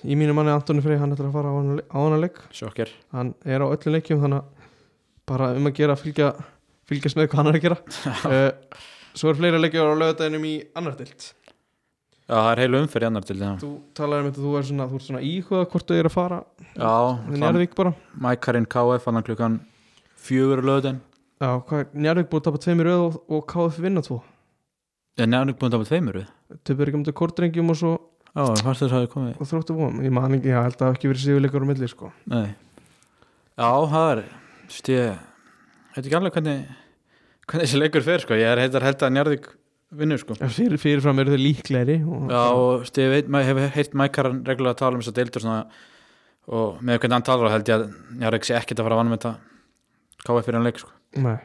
í mínu manni Antoni Frey, hann ætlar að fara á hann, hann leik. Sjokker hann er á öllum leikjum þannig að bara um að gera að fylgja fylgjast með hvað hann er að gera. Uh, svo er fleira leikjur á lögadæðinum í annar dild Já, það er heilu umferð í annar til það þú talaði um þetta, þú er svona, þú svona íhuga hvort þú er að fara Já, Njarðvík bara. Mækarinn KF hann klukkan fjögur löðin Já, hvað er Njarðvík búið að tapa tveimur öð og, og KF vinna tvo? Er nefnir búin að tapa tveimur við? Töpur ekki um þetta kortrengjum og svo Já, hvað að það komið? og þróttu búum Ég man ekki, ég held að ekki verið sigurleikar á milli sko. Nei. Já, það er þú hvernig þessi leikur fer sko, ég er heitar held að Njarðvík vinnur sko. Fyrir, Fyrirfram eru þau líklegri og, Já, og ég veit, maður hefur heyrt Mækaran reglulega tala um þess að deildur svona og með hvernig hann talar held ég að Njarðvík sé ekkert að fara að vanna með þetta KF fyrir hann leik sko. Nei,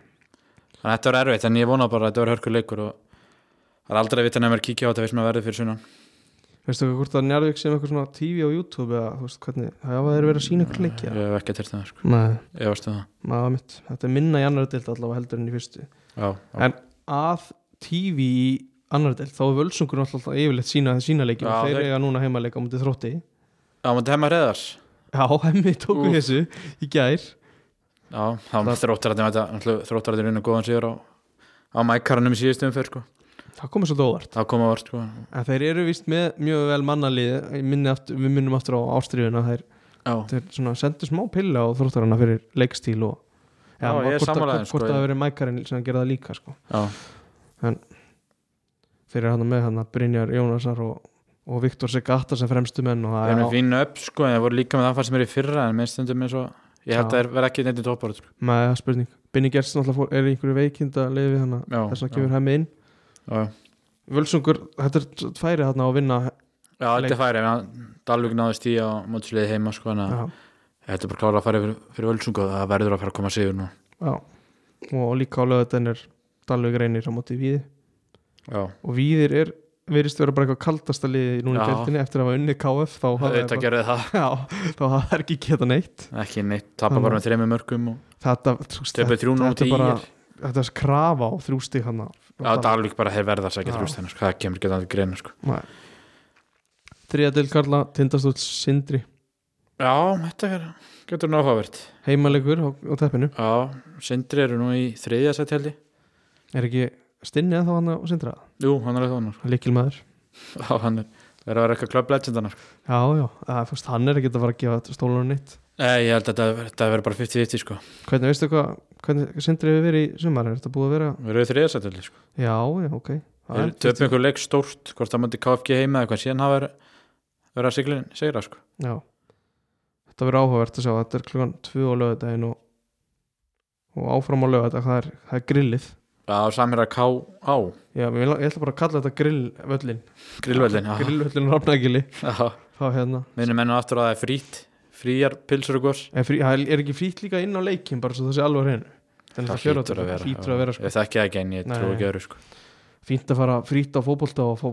Þannig að þetta var erfitt, en ég vona bara að þetta var hörkur leikur og það er aldrei að vita nefnir kíkja á þetta fyrst með verði fyrir sunnan veistu hvað hvort að Njarðvík sem eitthvað svona TV á YouTube eða þú veist hvernig, það hafa þeir verið að sína ykkur leiki Ég hef ekki til það sko, Nei, ég varstu það. Maður mitt. Þetta er minna í annar dild allavega heldur en í fyrstu. Já, já, En að TV í annar dild þá er völsungur alltaf yfirleitt sína, sína leiki. Já, þeir þeir- eiga núna heimaleika á mútið þrótti. Já mútið hemma reyðars Já, hemmi tóku þessu í gær. Já, það var þróttar að að sko, Það komið svolítið óvart. Það kom að vart sko. En þeir eru vist með mjög vel mannalið. Aftur, Við minnum aftur á ástriðuna Þeir, Já, þeir sendu smá pilla á þróttarana fyrir leikstíl og Já, er hvort, að, sko, að það hafi verið mækarinn sem gerði það líka sko. já, Þeir eru hann með hann Brynjar Jónasar og, og Viktor Segata sem fremstu menn og það er er með fínu upp sko, en það voru líka með það sem er í fyrra en með stundum eins og ég held Já. að það verði ekki neitt í sko. með það spurning. Binni Gerst er í einhverju veikinda leiði hann Já, þess að já. kemur hemmi inn. Já, Völsungur, þetta er færið hann að vinna já þetta er færi, en Dalvik náðist í á mótisliði heima sko, að þetta er bara klára að fara fyrir, fyrir völsungu og það verður að fara að koma sigur nú. Já. og líka á lögðan er Dalvik reynir á móti Víði. Já, og Víðir er verist vera bara eitthvað kaldasta liði núna í deltinni eftir að hafa unnið KF þá hafa þetta það. Ekki geta neitt. Ekki neitt, tapa Þannig- bara með þreymur mörgum og þetta, 3-0 á þetta er bara. Þetta er krafa á þrjústi hann Já, Dalvik bara hefur verða að segja Já. þrjúst hennar sko, það kemur ekki að greina sko. þriða del Karla, tindastóll Sindri. Já, þetta er, getur náhugavert heimalegur á, á teppinu. Já, Sindri eru nú í þriðja sett held er ekki stinnið þá hann á Sindra? Jú, hann er það sko. líkil maður Já, hann er, það er að vera eitthvað club legendanar sko. já, já, að, fyrst, hann er ekki að fara að gefa stólunum neitt Nei, ég held að þetta- verður bara 50-50 sko. hvernig, veistu hvað, hvernig Sindri hefur verið í sumar? Er þetta búið að vera, Við held ég sko. já, já, ok. Það er Töpum einhver leik stórt, hvort það myndi KFG heima eða eitthvað síðan hafa verið að siglin segra sko. Já. Þetta verður áhugavert að sjá. Þetta er klukkan 2 á lögadaginn og, og áfram á lögadag það er, það er grillið. Já, samherja K.A. Já, ég ætla, ég ætla bara að kalla þetta grillvöllin Grillvöllin já. Grillvöllin hérna og að það er frít fríjar pilsur og gos. Er, frí, það er ekki frýtt líka inn á leikin bara svo það sé alveg hreinu? Það að fjör hlýtur að vera, hlýtur að vera sko. Ég þekki það ekki en ég trú ekki öðru sko. Fínt að fara frýtt á fótbolta og fá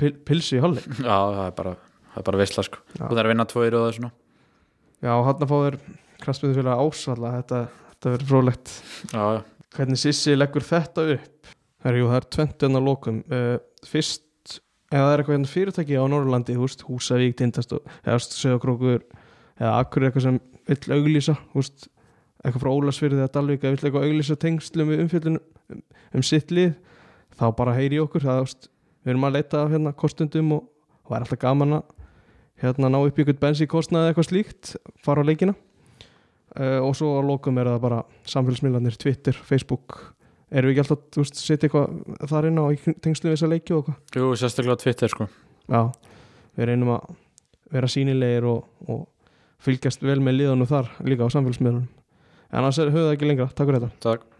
pil, pilsi í halli Já, það er bara, það er bara veistla sko. Já. Þú þarf að vinna tvo í röða svona. Já, hann að fá þér kraftmiðufélag ásvalla þetta, þetta verður frólægt Hvernig Sissi leggur þetta upp? Herri, jú, það er tventun að lokum. Uh, Fyrst, ef það er eitthvað hérna fyrirtæki á Norrlandi, veist, Húsavík, Tindast eða Söðakrókur eða Akkur eitthvað sem vill auglýsa veist, eitthvað frá Ólasfyrði eða Dalvík eða vill eitthvað auglýsa tengslum við umfjöllun um, um sitt lið þá bara heyri okkur. Það, veist, við erum að leita hérna kostundum og það er alltaf gaman að hérna ná upp ykkur bensíkostnað eða eitthvað slíkt fara á leikina. Uh, og svo að lokum er það bara samfélagsmiðlarnir, Twitter, Facebook. Erum við ekki alltaf, veist, setja eitthvað þar inn á tengslu við þessa leiki og eitthvað? Jú, sérstaklega Twitter sko. já, við reynum að vera sínilegir og, og fylgjast vel með liðanum þar líka á samfélagsmiðlunum. En annars er höfða ekki lengra, takk fyrir þetta. Takk